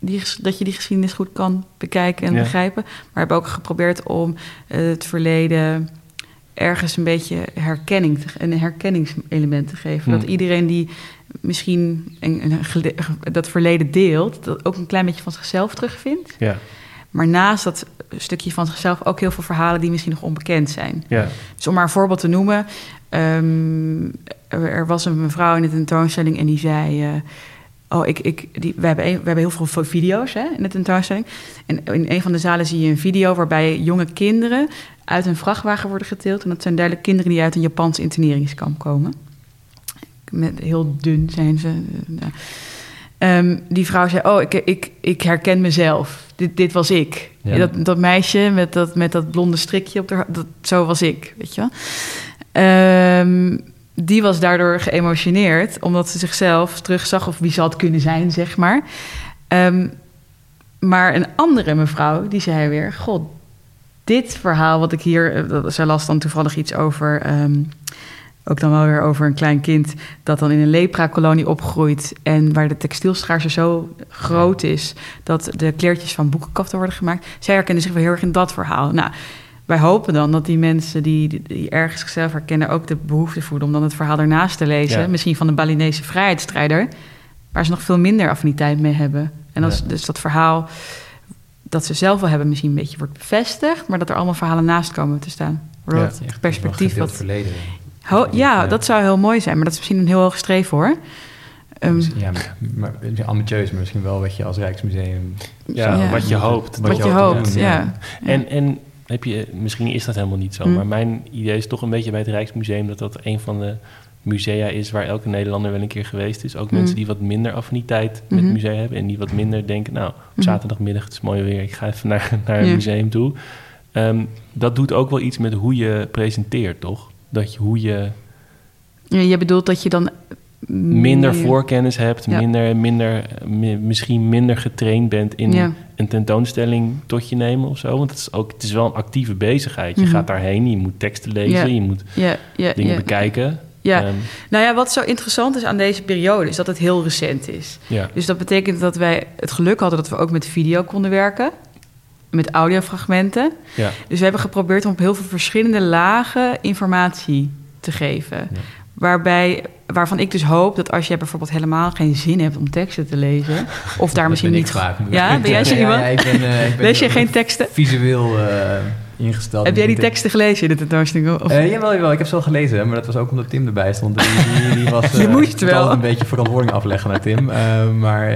die, dat je die geschiedenis goed kan bekijken en Ja. begrijpen. Maar we hebben ook geprobeerd om eh, het verleden ergens een beetje herkenning een herkenningselement te geven. Dat iedereen die misschien een, dat verleden deelt, dat ook een klein beetje van zichzelf terugvindt. Ja, Maar naast dat stukje van zichzelf ook heel veel verhalen die misschien nog onbekend zijn. ja. Dus om maar een voorbeeld te noemen. ehm, er er was een mevrouw in de tentoonstelling en die zei... eh, oh, ik, ik, die, we, hebben een- we hebben heel veel video's hè, in de tentoonstelling. En in een van de zalen zie je een video... waarbij jonge kinderen uit een vrachtwagen worden getild. En dat zijn duidelijk kinderen die uit een Japans interneringskamp komen. Met, heel dun zijn ze. eh, Ehm, die vrouw zei, oh, ik, ik, ik herken mezelf. Dit, dit was ik. Ja. Dat, dat meisje met dat, met dat blonde strikje op haar... Dat, zo was ik, weet je wel. Ehm, die was daardoor geëmotioneerd... omdat ze zichzelf terugzag of wie ze had kunnen zijn, zeg maar. Ehm, maar een andere mevrouw, die zei weer... God, dit verhaal wat ik hier... eh, Zij las dan toevallig iets over... ehm, ook dan wel weer over een klein kind dat dan in een lepra-kolonie opgroeit en waar de textielschaarste zo groot is dat de kleertjes van boekenkaften worden gemaakt. Zij herkennen zich wel heel erg in dat verhaal. Nou, wij hopen dan dat die mensen die, die ergens zichzelf herkennen ook de behoefte voelen om dan het verhaal ernaast te lezen. Ja. Misschien van de Balinese vrijheidsstrijder, waar ze nog veel minder affiniteit mee hebben. En als Ja. dus dat verhaal dat ze zelf wel hebben misschien een beetje wordt bevestigd, maar dat er allemaal verhalen naast komen te staan. Waardoor Ja, het Echt perspectief wat verleden. Ho- ja, Ja. dat zou heel mooi zijn, maar dat is misschien een heel hoog streven hoor. Ehm, ja, maar, maar misschien ambitieus, maar misschien wel wat je als Rijksmuseum... Ja, Ja. wat je hoopt. wat je te hoopt, doen, ja. ja. Ja. En, en heb je, misschien is dat helemaal niet zo, Hm. maar mijn idee is toch een beetje bij het Rijksmuseum dat dat een van de musea is waar elke Nederlander wel een keer geweest is. Ook Hm. mensen die wat minder affiniteit met Mhm. musea hebben en die wat minder denken, nou, op Mhm. zaterdagmiddag het is mooi weer, ik ga even naar, [LAUGHS] naar een museum toe. Ehm, dat doet ook wel iets met hoe je presenteert, toch? Dat je, hoe je Ja, je bedoelt dat je dan minder voorkennis hebt, Ja. minder, minder, mi- misschien minder getraind bent in Ja. een tentoonstelling tot je nemen of zo. Want het is, ook, het is wel een actieve bezigheid. Je Mhm. gaat daarheen, je moet teksten lezen, Ja. je moet dingen bekijken. Ja. Ehm, Nou ja, wat zo interessant is aan deze periode is dat het heel recent is. Dus dat betekent dat wij het geluk hadden dat we ook met video konden werken. Met audiofragmenten. Ja. Dus we hebben geprobeerd om op heel veel verschillende lagen informatie te geven. Ja. Waarbij, waarvan ik dus hoop dat als je bijvoorbeeld helemaal geen zin hebt om teksten te lezen, [LAUGHS] of daar Dat misschien niet. vaak. Ja, ben jij zo iemand? ja, ik ben, eh, ik ben Lees je geen teksten? Visueel... eh, ingesteld. Heb jij die teksten gelezen in de tentoonstelling? Of- Eh, jawel, jawel, ik heb ze wel gelezen, maar dat was ook omdat Tim erbij stond. Die, die, die was, [LAUGHS] Je moest wel. een beetje verantwoording afleggen naar Tim. Maar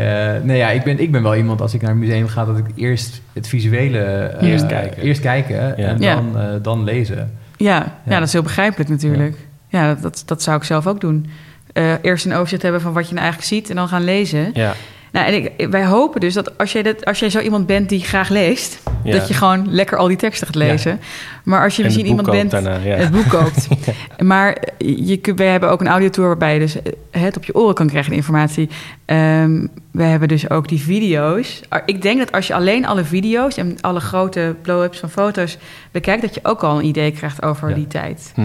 nee, ja, ik, ben, ik ben wel iemand, als ik naar een museum ga, dat ik eerst het visuele... Eerst kijken. Eerst kijken en dan, dan lezen. Ja. Ja. dat is heel begrijpelijk natuurlijk. Ja, dat, dat, dat zou ik zelf ook doen. Eh, eerst een overzicht hebben van wat je nou eigenlijk ziet en dan gaan lezen. Ja, Nou, en ik, wij hopen dus dat als jij, dat, als jij zo iemand bent die graag leest, Ja. dat je gewoon lekker al die teksten gaat lezen. Maar als je en misschien iemand bent daarna. Ja. het boek koopt. [LAUGHS] Maar je, wij hebben ook een audiotour waarbij je dus eh, het op je oren kan krijgen, de informatie. Ehm we hebben dus ook die video's. Ah, Ik denk dat als je alleen alle video's en alle grote blow-ups van foto's bekijkt, dat je ook al een idee krijgt over die tijd. Hm.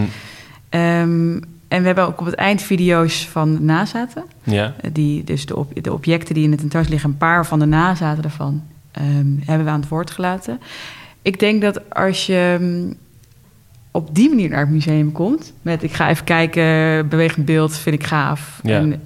Ehm, en we hebben ook op het eind video's van de nazaten. ja. Eh, Die, dus de, ob- de objecten die in de tentoonstelling liggen, een paar van de nazaten daarvan, ehm, hebben we aan het woord gelaten. Ik denk dat als je mm, op die manier naar het museum komt, met ik ga even kijken, bewegend beeld vind ik gaaf, Ja. en,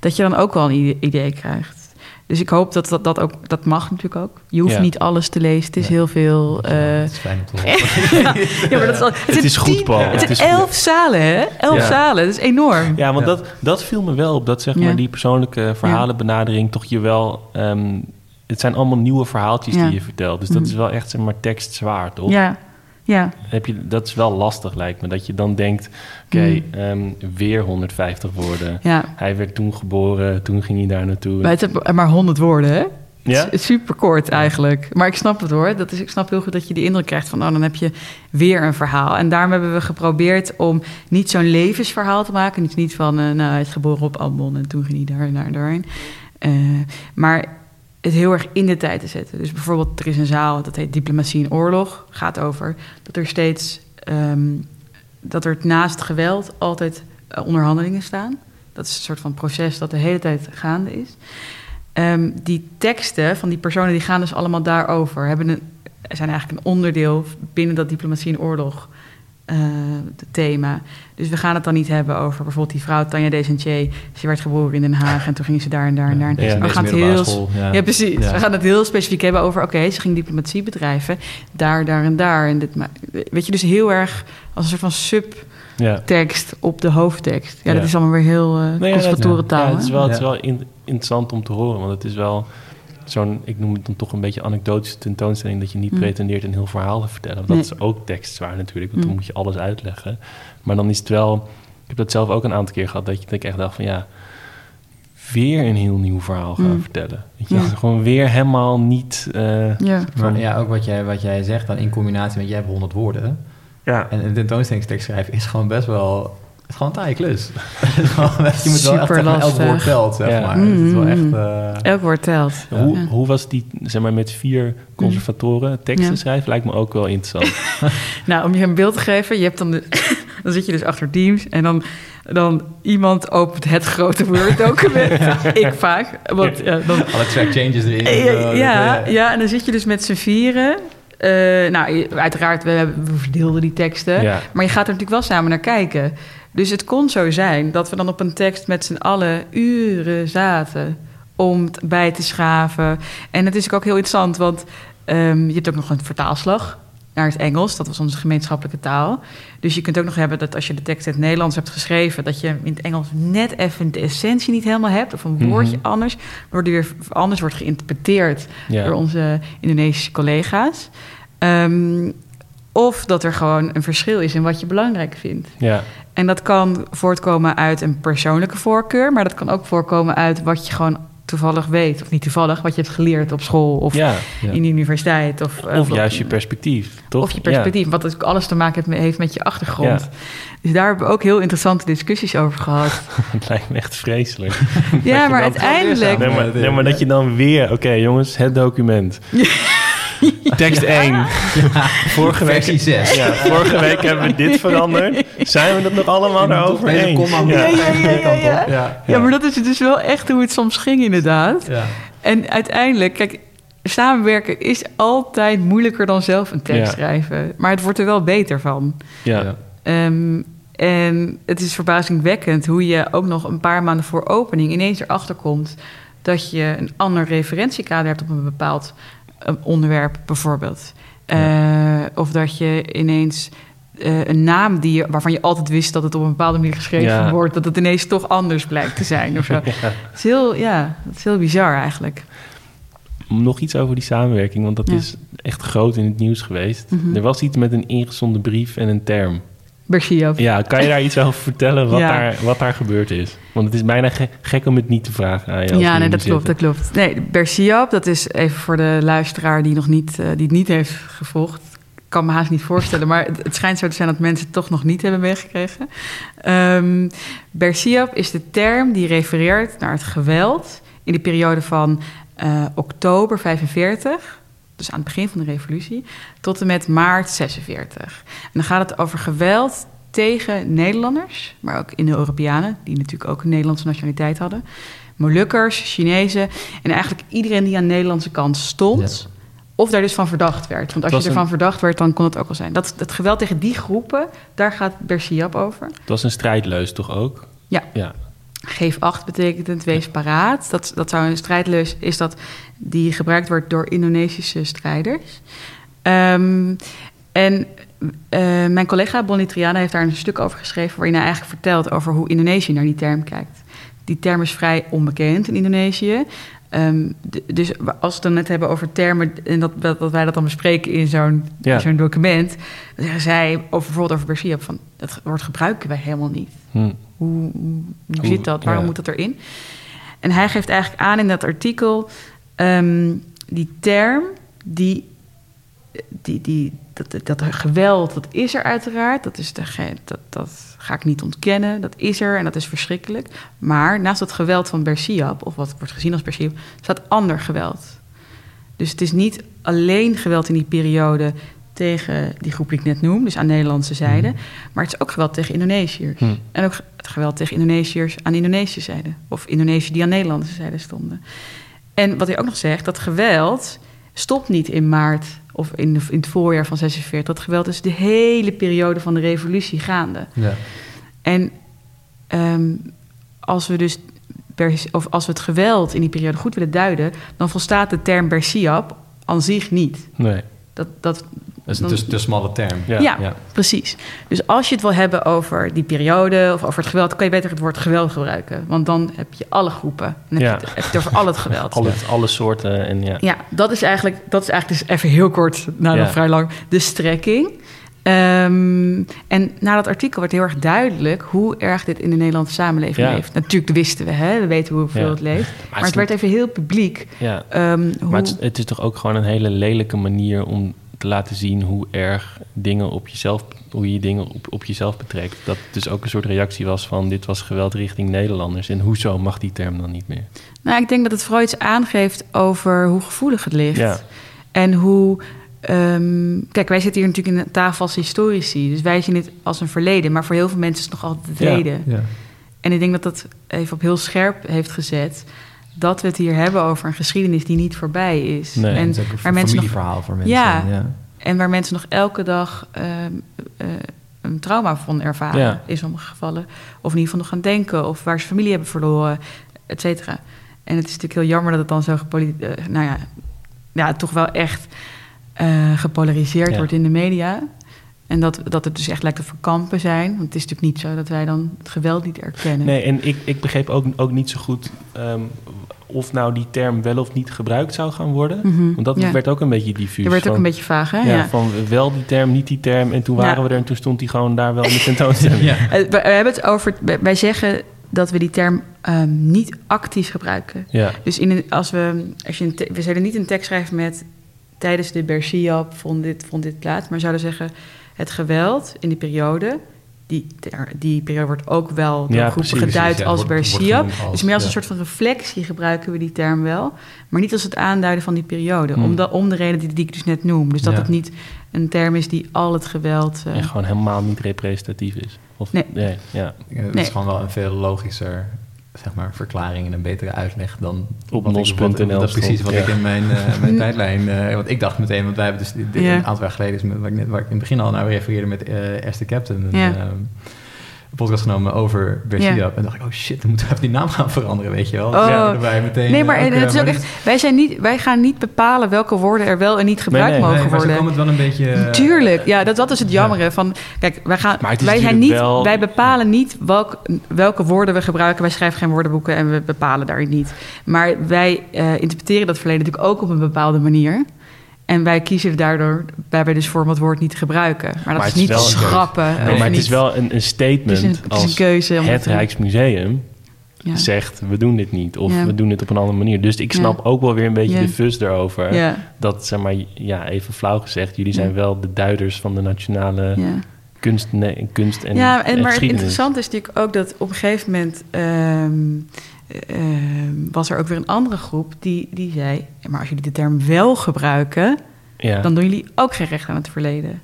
dat je dan ook wel een idee krijgt. Dus ik hoop dat dat, dat ook, dat mag natuurlijk ook. Je hoeft Ja. niet alles te lezen, het is Ja. heel veel. eh, het is fijn om te [LAUGHS] horen. ja, maar dat is, al, het, is goed, Paul. Het Het zijn is goed. elf zalen, hè? Elf Ja. zalen, dat is enorm. Ja, want Ja. Dat, dat viel me wel op. Dat zeg Ja. maar die persoonlijke verhalenbenadering toch je wel... ehm, het zijn allemaal nieuwe verhaaltjes Ja. die je vertelt. Dus dat Mhm. is wel echt zeg maar tekstzwaar, toch? Ja, ja. Heb je, dat is wel lastig, lijkt me. Dat je dan denkt, oké, Mhm. ehm, weer 150 woorden. ja. Hij werd toen geboren, toen ging hij daar naartoe. Maar het maar 100 woorden, hè? Ja? Het is super kort eigenlijk. Maar ik snap het hoor. Dat is, ik snap heel goed dat je die indruk krijgt van... oh, dan heb je weer een verhaal. En daarom hebben we geprobeerd om niet zo'n levensverhaal te maken. Niet, niet van, eh, nou, hij is geboren op Ambon en toen ging hij daar naar daarheen. Eh, maar het heel erg in de tijd te zetten. Dus bijvoorbeeld, er is een zaal, dat heet Diplomatie in Oorlog. Gaat over dat er steeds... ehm, dat er naast geweld altijd eh, onderhandelingen staan. Dat is een soort van proces dat de hele tijd gaande is. Ehm, die teksten van die personen die gaan dus allemaal daarover. Hebben een, zijn eigenlijk een onderdeel binnen dat diplomatie in oorlog eh, thema. Dus we gaan het dan niet hebben over bijvoorbeeld die vrouw Tanja Desentier. Ze werd geboren in Den Haag en toen ging ze daar en daar en daar. Ja, we gaan het heel, school, ja. ja, precies. Ja. We gaan het heel specifiek hebben over... oké, ze ging diplomatie bedrijven, daar, daar en daar. En dit, weet je, dus heel erg als een soort van subtekst ja. op de hoofdtekst. Ja, Ja. dat is allemaal weer heel uh, Nee, conservatorentaal. Ja, het is wel, het is wel in- interessant om te horen. Want het is wel zo'n, ik noem het dan toch een beetje anekdotische tentoonstelling... dat je niet Mm. pretendeert een heel verhaal te vertellen. Want Nee. dat is ook tekstzwaar natuurlijk, want Mm. dan moet je alles uitleggen. Maar dan is het wel... Ik heb dat zelf ook een aantal keer gehad... dat, je, dat ik echt dacht van ja... weer een heel nieuw verhaal gaan Mm. vertellen. Weet je? Ja. [LAUGHS] Gewoon weer helemaal niet... eh, Ja. Maar ja, ook wat jij, wat jij zegt dan in combinatie met jij hebt 100 woorden. ja. En een tentoonstellingstekst schrijven is gewoon best wel... Het is gewoon een taaie klus. [LAUGHS] Je moet wel echt elk woord telt, zeg Ja. maar. Het is wel echt... Mm. eh, Elk woord telt. Hoe, Ja. hoe was die, zeg maar, met vier conservatoren teksten Ja. schrijven? Lijkt me ook wel interessant. [LAUGHS] [LAUGHS] Nou, om je een beeld te geven, je hebt dan, de, [COUGHS] dan zit je dus achter Teams en dan, dan iemand opent het grote Word-document. ik vaak. Want, ja, dan, alle track changes erin. ja, eh, ja, eh, ja, en dan zit je dus met z'n vieren. Eh, nou, uiteraard, we, hebben- we verdeelden die teksten. Ja. Maar je gaat er natuurlijk wel samen naar kijken. Dus het kon zo zijn dat we dan op een tekst met z'n allen uren zaten om bij te schaven. En het is ook heel interessant, want ehm, je hebt ook nog een vertaalslag naar het Engels. Dat was onze gemeenschappelijke taal. Dus je kunt ook nog hebben dat als je de tekst in het Nederlands hebt geschreven... dat je in het Engels net even de essentie niet helemaal hebt... of een woordje Mhm. anders, waardoor weer anders wordt geïnterpreteerd Ja. door onze Indonesische collega's. Ehm, of dat er gewoon een verschil is in wat je belangrijk vindt. ja. En dat kan voortkomen uit een persoonlijke voorkeur, maar dat kan ook voorkomen uit wat je gewoon toevallig weet. Of niet toevallig, wat je hebt geleerd op school of ja. Ja. in de universiteit. Of, eh, Of juist je perspectief, toch? Of je perspectief, wat ook alles te maken heeft met, heeft met je achtergrond. Ja. Dus daar hebben we ook heel interessante discussies over gehad. [LAUGHS] Het lijkt me echt vreselijk. [LAUGHS] ja, maar uiteindelijk... Nee, maar, nee, maar dat je dan weer... Oké, jongens, het document. [LAUGHS] [LAUGHS] Tekst 1. [LAUGHS] Vorige week, Versie 6. ja, vorige week hebben we dit veranderd. Zijn we dat nog allemaal erover eens? Ja. Ja, ja, ja, ja, ja. Ja. Ja, maar dat is dus wel echt hoe het soms ging inderdaad. Ja. En uiteindelijk, kijk, samenwerken is altijd moeilijker dan zelf een tekst Ja. schrijven. Maar het wordt er wel beter van. Ja. Ja. Ehm, en het is verbazingwekkend hoe je ook nog een paar maanden voor opening ineens erachter komt dat je een ander referentiekader hebt op een bepaald eh, onderwerp, bijvoorbeeld. Eh, Of dat je ineens eh, een naam die je, waarvan je altijd wist dat het op een bepaalde manier geschreven Ja. wordt, dat het ineens toch anders blijkt te zijn. Of zo. [LAUGHS] Het is heel, ja, het is heel bizar eigenlijk. Nog iets over die samenwerking, want dat Ja. is echt groot in het nieuws geweest. Mhm. Er was iets met een ingezonden brief en een term. Bersiab. Ja, kan je daar iets over vertellen wat, [LAUGHS] Ja. daar, wat daar gebeurd is? Want het is bijna ge- gek om het niet te vragen aan Ja, nee, dat klopt, dat klopt. Nee, Bersiab, dat is even voor de luisteraar die, nog niet, eh, die het niet heeft gevolgd. Ik kan me haast niet voorstellen, maar het, het schijnt zo te zijn dat mensen het toch nog niet hebben meegekregen. Bersiab is de term die refereert naar het geweld in de periode van eh, oktober 45, dus aan het begin van de revolutie, tot en met maart 46. En dan gaat het over geweld tegen Nederlanders, maar ook Indo-Europeanen, die natuurlijk ook een Nederlandse nationaliteit hadden. Molukkers, Chinezen en eigenlijk iedereen die aan de Nederlandse kant stond. Of daar dus van verdacht werd. Want als je ervan een- verdacht werd, dan kon het ook wel zijn. Dat, dat geweld tegen die groepen, daar gaat Bersiab over. Het was een strijdleus toch ook? Ja. Ja, Geef acht betekent wees paraat. Dat, dat zou een strijdleus is dat die gebruikt wordt door Indonesische strijders. Ehm, en eh, mijn collega Bonnie Triana heeft daar een stuk over geschreven... waarin hij eigenlijk vertelt over hoe Indonesië naar die term kijkt. Die term is vrij onbekend in Indonesië. Ehm, dus als we het dan net hebben over termen... en dat, dat, dat wij dat dan bespreken in zo'n Ja. zo'n document... zeggen zij over, bijvoorbeeld over Bersiab van... dat woord gebruiken wij helemaal niet. Hm. Hoe, zit dat? Waarom ja. moet dat erin? En hij geeft eigenlijk aan in dat artikel... ehm, die term, die, die, die, dat, dat geweld, dat is er uiteraard. Dat, is de, dat, dat ga ik niet ontkennen. Dat is er en dat is verschrikkelijk. Maar naast dat geweld van Bersiab... of wat wordt gezien als Bersiab... staat ander geweld. Dus het is niet alleen geweld in die periode... tegen die groep die ik net noem, dus aan de Nederlandse zijde... maar het is ook geweld tegen Indonesiërs. Hm. En ook het geweld tegen Indonesiërs aan Indonesische zijde. Of Indonesiërs die aan de Nederlandse zijde stonden. En wat hij ook nog zegt, dat geweld stopt niet in maart of in, de- in het voorjaar van 46. Dat geweld is de hele periode van de revolutie gaande. Ja. En ehm, als we dus of als we het geweld in die periode goed willen duiden, dan volstaat de term Bersiab aan zich niet. Nee. Dat, Dat is een te, te smalle term. Ja. ja, Ja. precies. Dus als je het wil hebben over die periode of over het geweld, kan je beter het woord geweld gebruiken. Want dan heb je alle groepen. Dan Ja. heb, je het, heb je het over al het geweld. [LAUGHS] Alle, alle soorten en ja. Ja, dat is eigenlijk, dat is eigenlijk dus even heel kort, nou Ja. nog vrij lang, de strekking. Ehm, en na dat artikel werd heel erg duidelijk hoe erg dit in de Nederlandse samenleving Ja. leeft. Natuurlijk wisten we, hè, we weten hoeveel Ja. het leeft. Maar, het werd even heel publiek. Ja. ehm, hoe, Maar het is toch ook gewoon een hele lelijke manier om te laten zien hoe erg dingen op jezelf, hoe je dingen op, op jezelf betrekt. Dat het dus ook een soort reactie was van dit was geweld richting Nederlanders. En hoezo mag die term dan niet meer? Nou, ik denk dat het vooral iets aangeeft over hoe gevoelig het ligt. Ja. En hoe. ehm, kijk, wij zitten hier natuurlijk in een tafel als historici. Dus wij zien het als een verleden. Maar voor heel veel mensen is het nog altijd het Ja. heden. Ja. En ik denk dat dat even op heel scherp heeft gezet. Dat we het hier hebben over een geschiedenis die niet voorbij is. Nee. en, is waar mensen nog, voor mensen. Ja. ja. en waar mensen nog elke dag ehm, eh, een trauma van ervaren Ja. in sommige gevallen. Of in ieder geval nog gaan denken. Of waar ze familie hebben verloren, et cetera. En het is natuurlijk heel jammer dat het dan zo gepoli- eh, nou ja, ja, toch wel echt eh, gepolariseerd Ja. wordt in de media. En dat, dat het dus echt lijkt te verkampen zijn. Want het is natuurlijk niet zo dat wij dan het geweld niet erkennen. Nee, en ik, ik begreep ook, ook niet zo goed ehm, of nou die term wel of niet gebruikt zou gaan worden. Mhm, Want dat ja. werd ook een beetje diffuus. Je werd ook een beetje vaag, hè? Ja, Ja. van wel die term, niet die term. En toen Ja. waren we er en toen stond hij gewoon daar wel in de tentoonstelling. [LAUGHS] Ja. Eh, we, we hebben het over. wij- zeggen dat we die term ehm, niet actief gebruiken. Ja. Dus in een, als we, als je een te- we zouden niet een tekst schrijven met tijdens de Bersiab vond dit, vond dit plaats, maar zouden zeggen het geweld in die periode. Die, ter- die periode wordt ook wel door Ja, groepen precies, geduid ja, als Bersiab. dus meer als een ja. soort van reflectie gebruiken we die term wel. Maar niet als het aanduiden van die periode. Hmm. Om, de, om de reden die, die ik dus net noem. Dus dat Ja. het niet een term is die al het geweld... eh, En gewoon helemaal niet representatief is. Of, Nee. ja. Ja, Het Nee. is gewoon wel een veel logischer zeg maar, verklaring en een betere uitleg dan Op nos.nl Dat precies stond, wat ja. ik in mijn, eh, [LAUGHS] mijn tijdlijn... eh, want ik dacht meteen, want wij hebben dus dit- dit- Ja. een aantal jaar geleden... is met- waar, ik net, waar ik in het begin al naar refereerde met eh Esther Captain... Een, Ja. eh, podcast genomen over Bersidab. Ja. En dacht ik, oh shit, dan moeten we even die naam gaan veranderen, weet je wel. Oh. Ja, erbij meteen, Nee, maar eh, ook, het eh, is ook maar echt, wij, zijn niet, wij gaan niet bepalen welke woorden er wel en niet gebruikt nee, dit- mogen nee, worden. komt het wel een beetje... eh, Tuurlijk, ja, dat, dat is het jammere. Van, kijk, wij, gaan, wij, zijn niet, wel- wij bepalen niet welk, welke woorden we gebruiken. Wij schrijven geen woordenboeken en we bepalen daarin niet. Maar wij eh, interpreteren dat verleden natuurlijk ook op een bepaalde manier. En wij kiezen daardoor daarbij dus voor om het woord niet te gebruiken. Maar dat Maar is niet wel schrappen. Nee, maar het niet- is wel een, een statement het een, het als keuze. het Rijksmuseum ja. zegt... we doen dit niet of Ja. we doen dit op een andere manier. Dus ik Ja. snap ook wel weer een beetje de fus daarover. Ja, Dat, zeg maar, ja, even flauw gezegd... jullie zijn wel de duiders van de nationale kunst, nee, kunst en, ja, en, maar het interessante is natuurlijk ook dat op een gegeven moment ehm, ehm, was er ook weer een andere groep die, die zei: "Ja, maar als jullie de term wel gebruiken, Ja. dan doen jullie ook geen recht aan het verleden.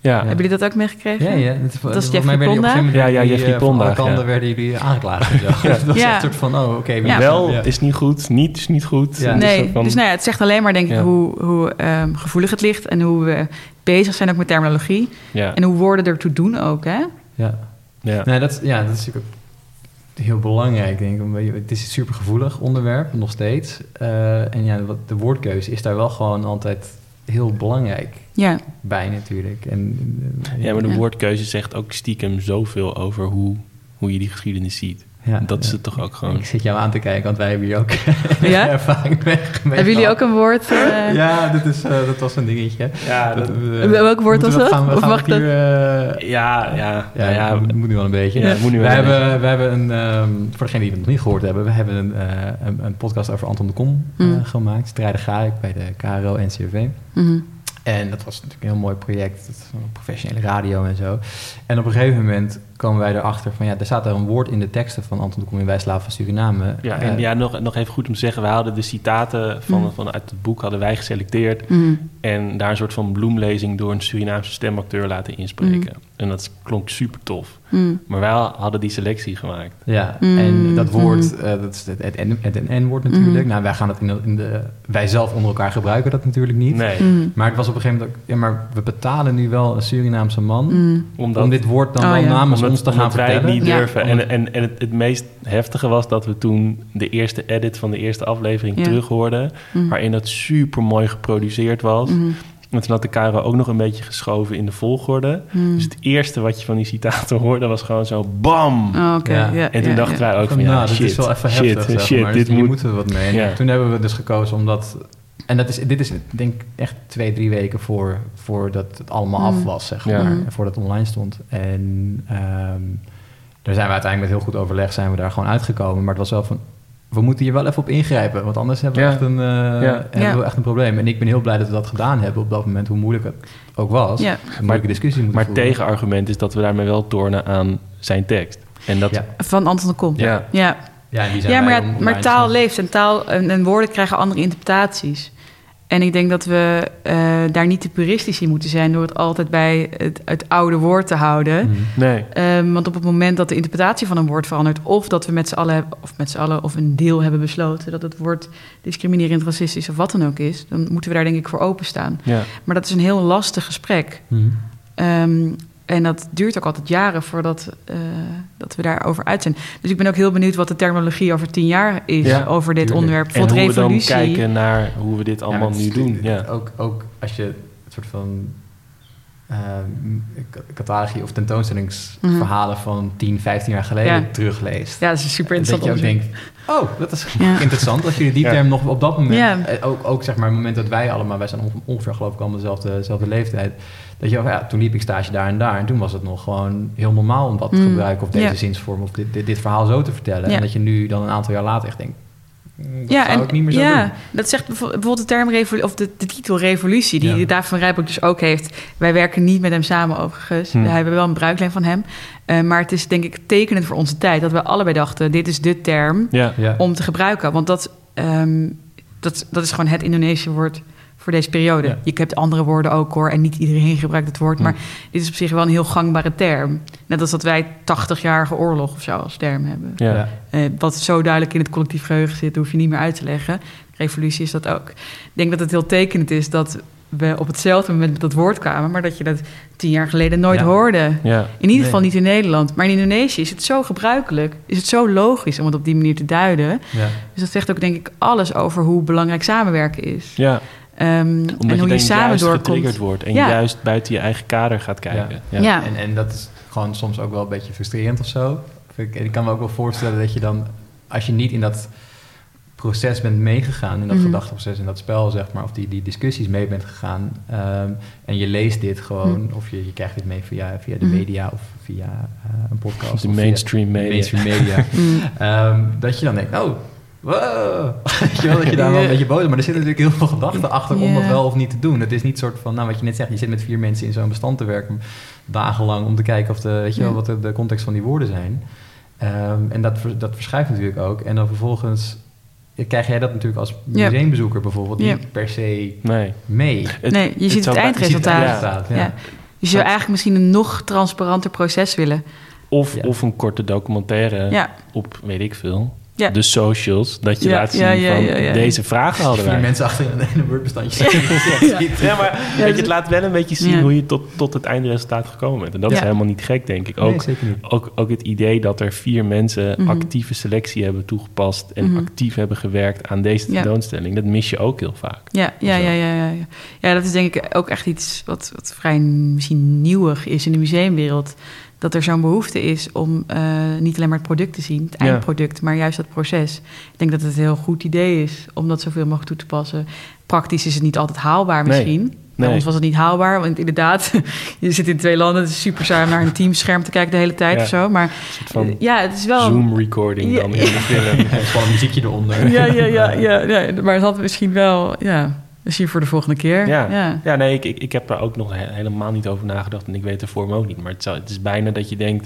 ja. Hebben jullie dat ook meegekregen? Ja, ja. Dat, is, Dat Jeffrey Ponda? Ja, ja, Jeffrey eh, van Ponda, alle kanten ja. werden jullie aangeklaagd. en zo. [LAUGHS] dat was Ja. een soort van, oh, oké. Ja. Wel ja. is niet goed, niet is niet goed. Ja. Dus Nee, van- dus nou ja, het zegt alleen maar denk ik Ja. hoe, hoe ehm, gevoelig het ligt en hoe we bezig zijn ook met terminologie. ja, En hoe woorden ertoe doen ook, hè? Ja. ja. Nee, dat, ja, dat is natuurlijk ook heel belangrijk, denk ik. Het is een supergevoelig onderwerp, nog steeds. Eh, en ja, wat, de woordkeuze is daar wel gewoon altijd heel belangrijk Ja, bij natuurlijk. En, eh, ja, maar de Ja. woordkeuze zegt ook stiekem zoveel over hoe, hoe je die geschiedenis ziet. Ja, dat is het toch ook gewoon. Ik zit jou aan te kijken, want wij hebben hier ook [LAUGHS] Ja? ervaring mee. mee hebben jullie gehad. ook een woord? eh, Ja, dat, is, eh, dat was een dingetje. Ja, Dat, dat- eh, Welk woord was we dat? Gaan we, Of gaan mag we het hier, eh, ja, ja, Ja, nou ja, dat moet nu wel een beetje. Ja, moet nu we, wel een hebben, we hebben een, ehm, voor degenen die het nog niet gehoord hebben, we hebben een, eh, een, een podcast over Anton de Kom eh, Mm. gemaakt. Strijden ga ik bij de KRO NCRV. mhm. En dat was natuurlijk een heel mooi project, dat was een professionele radio en zo. En op een gegeven moment komen wij erachter van ja, er staat er een woord in de teksten van Anton de Kom in Wijslaaf van Suriname. ja, Eh, en ja, nog, nog even goed om te zeggen, we hadden de citaten van, Mm. van uit het boek hadden wij geselecteerd Mhm. en daar een soort van bloemlezing door een Surinaamse stemacteur laten inspreken. Mm. En dat klonk super tof. Maar wij hadden die selectie gemaakt. Ja, Mm, en dat woord, mm. eh, dat is het, het, N- het N-woord natuurlijk. Mm. Nou, wij gaan het in de, in de, wij zelf onder elkaar gebruiken dat natuurlijk niet. Nee. Maar het was op een gegeven moment ook, ja, maar we betalen nu wel een Surinaamse man Mhm. omdat, om dit woord dan Oh, wel ja. namens ons te gaan wij het niet Ja. durven. En, en, en het, het meest heftige was dat we toen de eerste edit van de eerste aflevering Ja. terug hoorden, Mhm. waarin dat super mooi geproduceerd was. Mhm. En toen had de Caro ook nog een beetje geschoven in de volgorde. Mhm. Dus het eerste wat je van die citaten hoorde was gewoon zo BAM! Oh, Ja. ja. en toen ja, dachten ja. wij ook van, nou, ja, dat shit, is wel even shit, heftig, zeg shit, maar. dit Dus hier moet... moeten we wat mee. Toen hebben we dus gekozen omdat... En dat is, dit is denk ik echt twee, drie weken voor, voordat het allemaal af Mm. was, zeg Ja. maar. Mm. En voordat het online stond. En ehm, daar zijn we uiteindelijk met heel goed overleg zijn we daar gewoon uitgekomen. Maar het was wel van... We moeten hier wel even op ingrijpen, want anders hebben we, Ja. echt, een, eh, hebben Ja. we echt een probleem. En ik ben heel blij dat we dat gedaan hebben op dat moment, hoe moeilijk het ook was. Ja. Een moeilijke discussie moeten Maar voeren. tegenargument is dat we daarmee wel tornen aan zijn tekst. En dat... Ja. Van Anton de Kom. Ja. ja. Ja, maar, maar taal leeft en taal en, en woorden krijgen andere interpretaties. En ik denk dat we eh, daar niet te puristisch in moeten zijn door het altijd bij het, het oude woord te houden. Mhm. Nee. Ehm, want op het moment dat de interpretatie van een woord verandert, of dat we met z'n allen, hebben- of met z'n allen, of een deel hebben besloten dat het woord discriminerend, racistisch of wat dan ook is, dan moeten we daar denk ik voor openstaan. Ja. Maar dat is een heel lastig gesprek. Ehm, en dat duurt ook altijd jaren voordat eh, dat we daarover uit zijn. Dus ik ben ook heel benieuwd wat de terminologie over tien jaar is Ja, over dit tuurlijk. onderwerp. En hoe we dan kijken naar hoe we dit allemaal Ja, nu doen. Ja. Ook, ook als je het soort van ehm, k- catalogie of tentoonstellingsverhalen van 10, 15 jaar geleden Ja. terugleest. Ja, dat is super dat interessant je ook denkt, oh, dat is Ja. interessant. Als jullie die Ja. term nog op dat moment, Ja. eh, ook, ook zeg maar het moment dat wij allemaal, wij zijn onge- ongeveer geloof ik allemaal dezelfde, dezelfde leeftijd, dat je, ook, ja, toen liep ik stage daar en daar en toen was het nog gewoon heel normaal om dat te Mm. gebruiken of deze Ja. zinsvorm of dit, dit, dit verhaal zo te vertellen. Ja. En dat je nu dan een aantal jaar later echt denkt, mm, dat Ja, en ik niet meer zo ja, doen. dat zegt bijvo- bijvoorbeeld de term of de, de titel revolutie, die Ja. David van Rijbroek dus ook heeft. Wij werken niet met hem samen overigens. Hm. We hebben wel een bruiklijn van hem. Eh, maar het is denk ik tekenend voor onze tijd dat we allebei dachten: dit is de term Ja. Om te gebruiken. Want dat, ehm, dat, dat is gewoon het Indonesische woord voor deze periode. Ja. Je hebt andere woorden ook hoor, en niet iedereen gebruikt het woord. Hm. Maar dit is op zich wel een heel gangbare term. Net als dat wij 80-jarige oorlog of zo als term hebben. Ja. Eh, wat zo duidelijk in het collectief geheugen zit, hoef je niet meer uit te leggen. Revolutie is dat ook. Ik denk dat het heel tekenend is dat we op hetzelfde moment met dat woord kwamen, maar dat je dat tien jaar geleden nooit Ja. hoorde. Ja. In ieder Nee. geval niet in Nederland. Maar in Indonesië is het zo gebruikelijk, is het zo logisch om het op die manier te duiden. Ja. Dus dat zegt ook denk ik alles over hoe belangrijk samenwerken is. ja, Ehm, en omdat hoe je samen juist doorkomt. getriggerd wordt en Ja. juist buiten je eigen kader gaat kijken. Ja. Ja. En, en dat is gewoon soms ook wel een beetje frustrerend of zo. Ik, ik kan me ook wel voorstellen dat je dan, als je niet in dat proces bent meegegaan, in dat Mhm. gedachteproces, in dat spel, zeg maar, of die, die discussies mee bent gegaan, ehm, en je leest dit gewoon, Mhm. of je, je krijgt dit mee via, via de Mhm. media of via eh, een podcast. De of via mainstream de media. mainstream media. [LAUGHS] Mm. Ehm, dat je dan denkt, oh, wow. Weet [LAUGHS] je wel, dat je daar wel een beetje boos bent. Maar er zitten natuurlijk heel veel gedachten achter om dat wel of niet te doen. Het is niet soort van, nou wat je net zegt, je zit met vier mensen in zo'n bestand te werken, dagenlang, om te kijken of de, weet je wel, wat de, de context van die woorden zijn. Ehm, en dat, dat verschuift natuurlijk ook. En dan vervolgens krijg jij dat natuurlijk als museumbezoeker bijvoorbeeld niet per se Nee. mee. Het- nee, je ziet het bij- Je ziet het eindresultaat. eindresultaat, ja. Ja. Dus je zou eigenlijk misschien een nog transparanter proces willen. Of, Ja. of een korte documentaire Ja. op, weet ik veel, Ja. de socials. Dat je Ja, laat zien ja, ja, van, ja, ja. deze vragen hadden Vier wij. mensen achter in een- in een Word-bestandje. [LAUGHS] Ja. Maar weet je, het laat wel een beetje zien Ja. hoe je tot, tot het eindresultaat gekomen bent. En dat is helemaal niet gek, denk ik. Nee, Ook, zeker niet. ook, ook het idee dat er vier mensen Mhm. actieve selectie hebben toegepast... en Mhm. actief hebben gewerkt aan deze Ja. tentoonstelling. Dat mis je ook heel vaak. Ja, ja, ja, ja, ja. Ja, dat is denk ik ook echt iets wat, wat vrij misschien nieuwig is in de museumwereld. Dat er zo'n behoefte is om eh, niet alleen maar het product te zien, het Ja. eindproduct, maar juist dat proces. Ik denk dat het een heel goed idee is om dat zoveel mogelijk toe te passen. Praktisch is het niet altijd haalbaar Nee. misschien. Bij ons was het niet haalbaar, want inderdaad, [LAUGHS] je zit in twee landen, het is super saai om naar een teamscherm te kijken de hele tijd Ja. of zo. Maar eh, ja, het is wel... Zoom-recording Ja. dan in de film. Er is [LAUGHS] gewoon een muziekje eronder. Ja, ja, ja, ja, ja, maar het had misschien wel, ja, misschien voor de volgende keer. Ja, ja. ja. nee, ik, ik, ik heb daar ook nog he- helemaal niet over nagedacht en ik weet de vorm ook niet. Maar het, zou, het is bijna dat je denkt,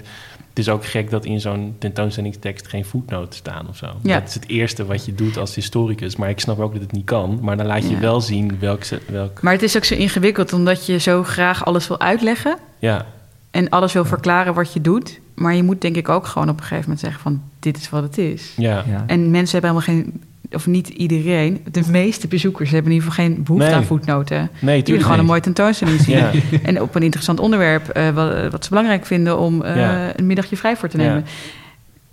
het is ook gek dat in zo'n tentoonstellingstekst geen voetnoten staan of zo. Ja. Dat is het eerste wat je doet als historicus, maar ik snap ook dat het niet kan. Maar dan laat je Ja. wel zien welk... ze- welk Maar het is ook zo ingewikkeld omdat je zo graag alles wil uitleggen ja, en alles wil verklaren wat je doet. Maar je moet denk ik ook gewoon op een gegeven moment zeggen van dit is wat het is. ja, Ja. En mensen hebben helemaal geen, of niet iedereen, de meeste bezoekers hebben in ieder geval geen behoefte Nee. aan voetnoten. Nee, Die willen gewoon een mooie tentoonstelling zien. Ja. En op een interessant onderwerp, eh, wat, wat ze belangrijk vinden om eh, Ja. een middagje vrij voor te Ja.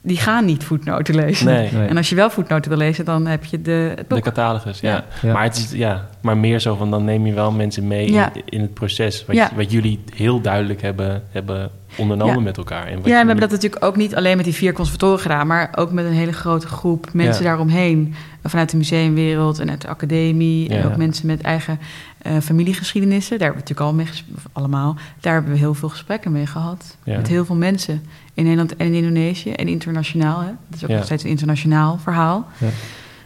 Die gaan niet voetnoten lezen. Nee, Nee. En als je wel voetnoten wil lezen, dan heb je de, het de catalogus, ja. Ja. Ja. Maar, het is, ja. maar meer zo van, dan neem je wel mensen mee Ja. in, in het proces. Wat, Ja. wat jullie heel duidelijk hebben, hebben ondernomen Ja. met elkaar. En wat Ja, en we hebben dat natuurlijk ook niet alleen met die vier conservatoren gedaan, maar ook met een hele grote groep mensen Ja. daaromheen. Vanuit de museumwereld en uit de academie. En ook mensen met eigen eh, familiegeschiedenissen. Daar hebben we natuurlijk al mee allemaal. Daar hebben we heel veel gesprekken mee gehad. Ja. Met heel veel mensen in Nederland en in Indonesië en internationaal. Hè. Dat is ook Ja. nog steeds een internationaal verhaal.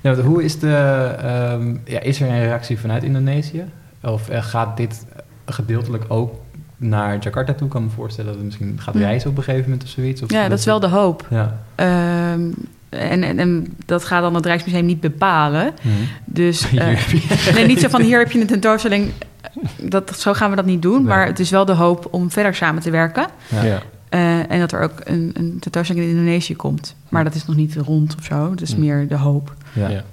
Ja, want hoe is de... ehm, ja, is er een reactie vanuit Indonesië? Of eh, gaat dit gedeeltelijk ook naar Jakarta toe? Ik kan me voorstellen dat het misschien gaat Ja. reizen op een gegeven moment of zoiets. Of Ja, dat is wel de hoop. Ja. Ehm, en, en, en dat gaat dan het Rijksmuseum niet bepalen. Dus [LAUGHS] Hier eh, nee, niet zo van hier heb je een tentoonstelling. Dat, zo gaan we dat niet doen. Nee. Maar het is wel de hoop om verder samen te werken. Ja. Ja. Eh, en dat er ook een, een tentoonstelling in Indonesië komt. Maar dat is nog niet rond of zo. Het is Hm. meer de hoop. Ja.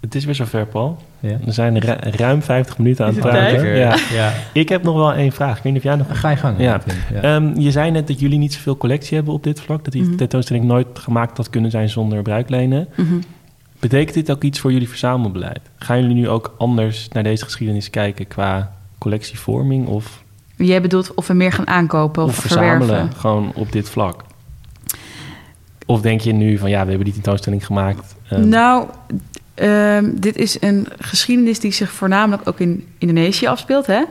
Het is weer zover, Paul. Ja. We zijn ru- ruim 50 minuten aan het praten. Ja. ja. Ik heb nog wel één vraag. Ik weet niet of jij nog... Ga je gang. Ja. Ehm, je zei net dat jullie niet zoveel collectie hebben op dit vlak. Dat die Mhm. tentoonstelling nooit gemaakt had kunnen zijn zonder bruiklenen. Mhm. Betekent dit ook iets voor jullie verzamelbeleid? Gaan jullie nu ook anders naar deze geschiedenis kijken qua collectievorming of, Jij bedoelt of we meer gaan aankopen of, of verzamelen verwerven? gewoon op dit vlak? Of denk je nu van ja, we hebben die tentoonstelling gemaakt. ehm, Nou, ehm, dit is een geschiedenis die zich voornamelijk ook in Indonesië afspeelt. Hè?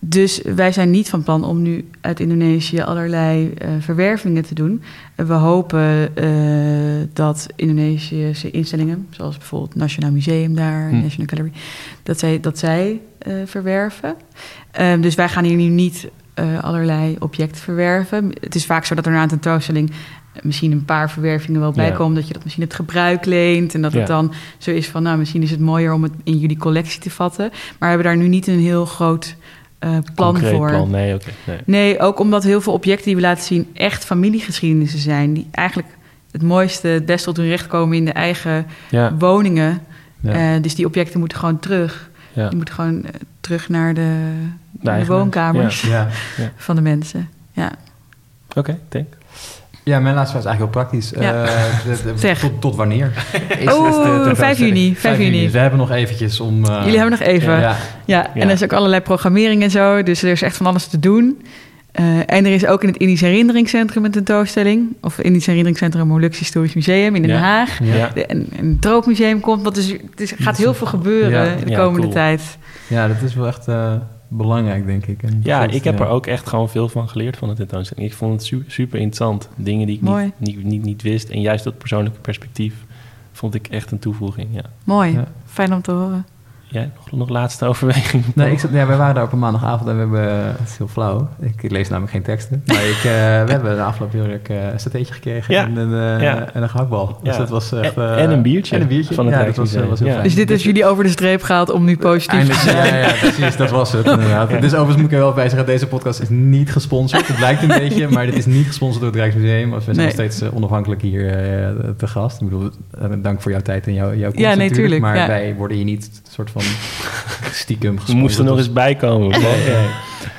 Dus wij zijn niet van plan om nu uit Indonesië allerlei eh, verwervingen te doen. we hopen eh, dat Indonesische instellingen, zoals bijvoorbeeld het Nationaal Museum daar, Hm. National Gallery, dat zij, dat zij eh, verwerven. Ehm, dus wij gaan hier nu niet eh, allerlei objecten verwerven. Het is vaak zo dat er na een tentoonstelling misschien een paar verwervingen wel bij Ja. komen. Dat je dat misschien het gebruik leent. En dat het dan zo is van, nou, misschien is het mooier om het in jullie collectie te vatten. Maar we hebben daar nu niet een heel groot eh, plan concreet voor. plan? Nee, nee. Nee, ook omdat heel veel objecten die we laten zien echt familiegeschiedenissen zijn. Die eigenlijk het mooiste, het beste tot hun recht komen in de eigen Ja, woningen. Eh, dus die objecten moeten gewoon terug. Ja. Je moet gewoon terug naar de, de woonkamers Ja. [LAUGHS] van de mensen. Ja. Oké, denk. ja, mijn laatste vraag is eigenlijk heel praktisch. Ja. Eh, [LAUGHS] Zeg. Tot, tot wanneer? [LAUGHS] Is Oh, het de tentoonstelling? 5 juni, 5 juni. We hebben nog eventjes om... eh, Jullie hebben nog even. Ja, Ja, ja. Ja. en er is ook allerlei programmering en zo. Dus er is echt van alles te doen. Eh, en er is ook in het Indisch Herinneringscentrum een tentoonstelling. Of Indisch Herinneringscentrum Molux Historisch Museum in Den Ja. Haag. ja. Ja. De, en, en het Troopmuseum komt. Want dus, het is, gaat heel veel gebeuren Ja. de Ja, komende cool. tijd. ja, dat is wel echt eh, belangrijk, denk ik. En Ja, ik heb ja. er ook echt gewoon veel van geleerd van de tentoonstelling. Ik vond het super, super interessant. Dingen die ik niet, niet, niet, niet wist. En juist dat persoonlijke perspectief vond ik echt een toevoeging. Ja. Mooi. Ja. Fijn om te horen. Jij nog, nog laatste overweging? Nee, ik zat, ja, wij waren daar op een maandagavond en we hebben... Het is heel flauw. Ik lees namelijk geen teksten. Maar ik, eh, we [LAUGHS] hebben de afgelopen week eh, een satéetje gekregen Ja. en, een, eh, Ja. en een gehaktbal. Dus Ja. dat was echt... En- eh, en een biertje En een biertje. van het ja, dat was, heel Ja. fijn. Dus dit heeft jullie over de streep gehaald om nu positief te zijn. ja, ja, precies, dat was het inderdaad. Dus overigens moet ik er wel bij zeggen, deze podcast is niet gesponsord. Het lijkt een beetje, [LAUGHS] maar dit is niet gesponsord door het Rijksmuseum. We zijn Nee. nog steeds eh, onafhankelijk hier eh, te gast. Ik bedoel, eh, dank voor jouw tijd en jouw, jouw komst Ja, nee, natuurlijk. tuurlijk, Maar ja. wij worden hier niet soort van stiekem We gesponsord. moesten nog eens bijkomen. Nee, Ja. nee.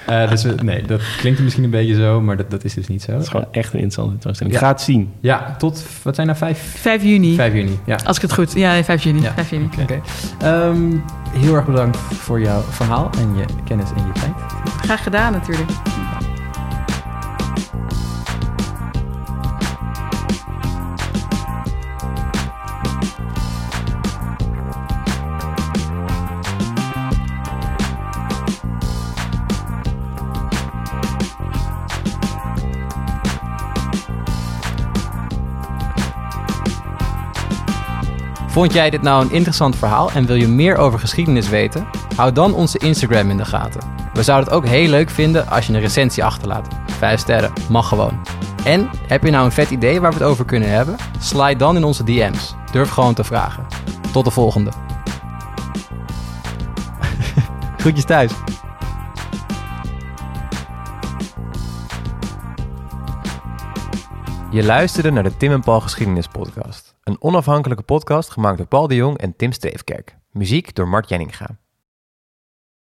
Eh, dus nee, dat klinkt misschien een beetje zo, maar dat, dat is dus niet zo. Dat is gewoon echt een interessante tentoonstelling. Ja. Ik ga het zien. Ja, tot, wat zijn nou, 5, 5 juni. 5 juni. Ja. Als ik het goed... Ja, nee, 5 juni. Ja. 5 juni. Oké. Ehm, heel erg bedankt voor jouw verhaal en je kennis en je tijd. Graag gedaan natuurlijk. Vond jij dit nou een interessant verhaal en wil je meer over geschiedenis weten? Hou dan onze Instagram in de gaten. We zouden het ook heel leuk vinden als je een recensie achterlaat. 5 sterren, mag gewoon. En heb je nou een vet idee waar we het over kunnen hebben? Slide dan in onze DM's. Durf gewoon te vragen. Tot de volgende. [LAUGHS] Groetjes thuis. Je luisterde naar de Tim en Paul Geschiedenis Podcast. Een onafhankelijke podcast gemaakt door Paul de Jong en Tim Streefkerk. Muziek door Mart Jenninga.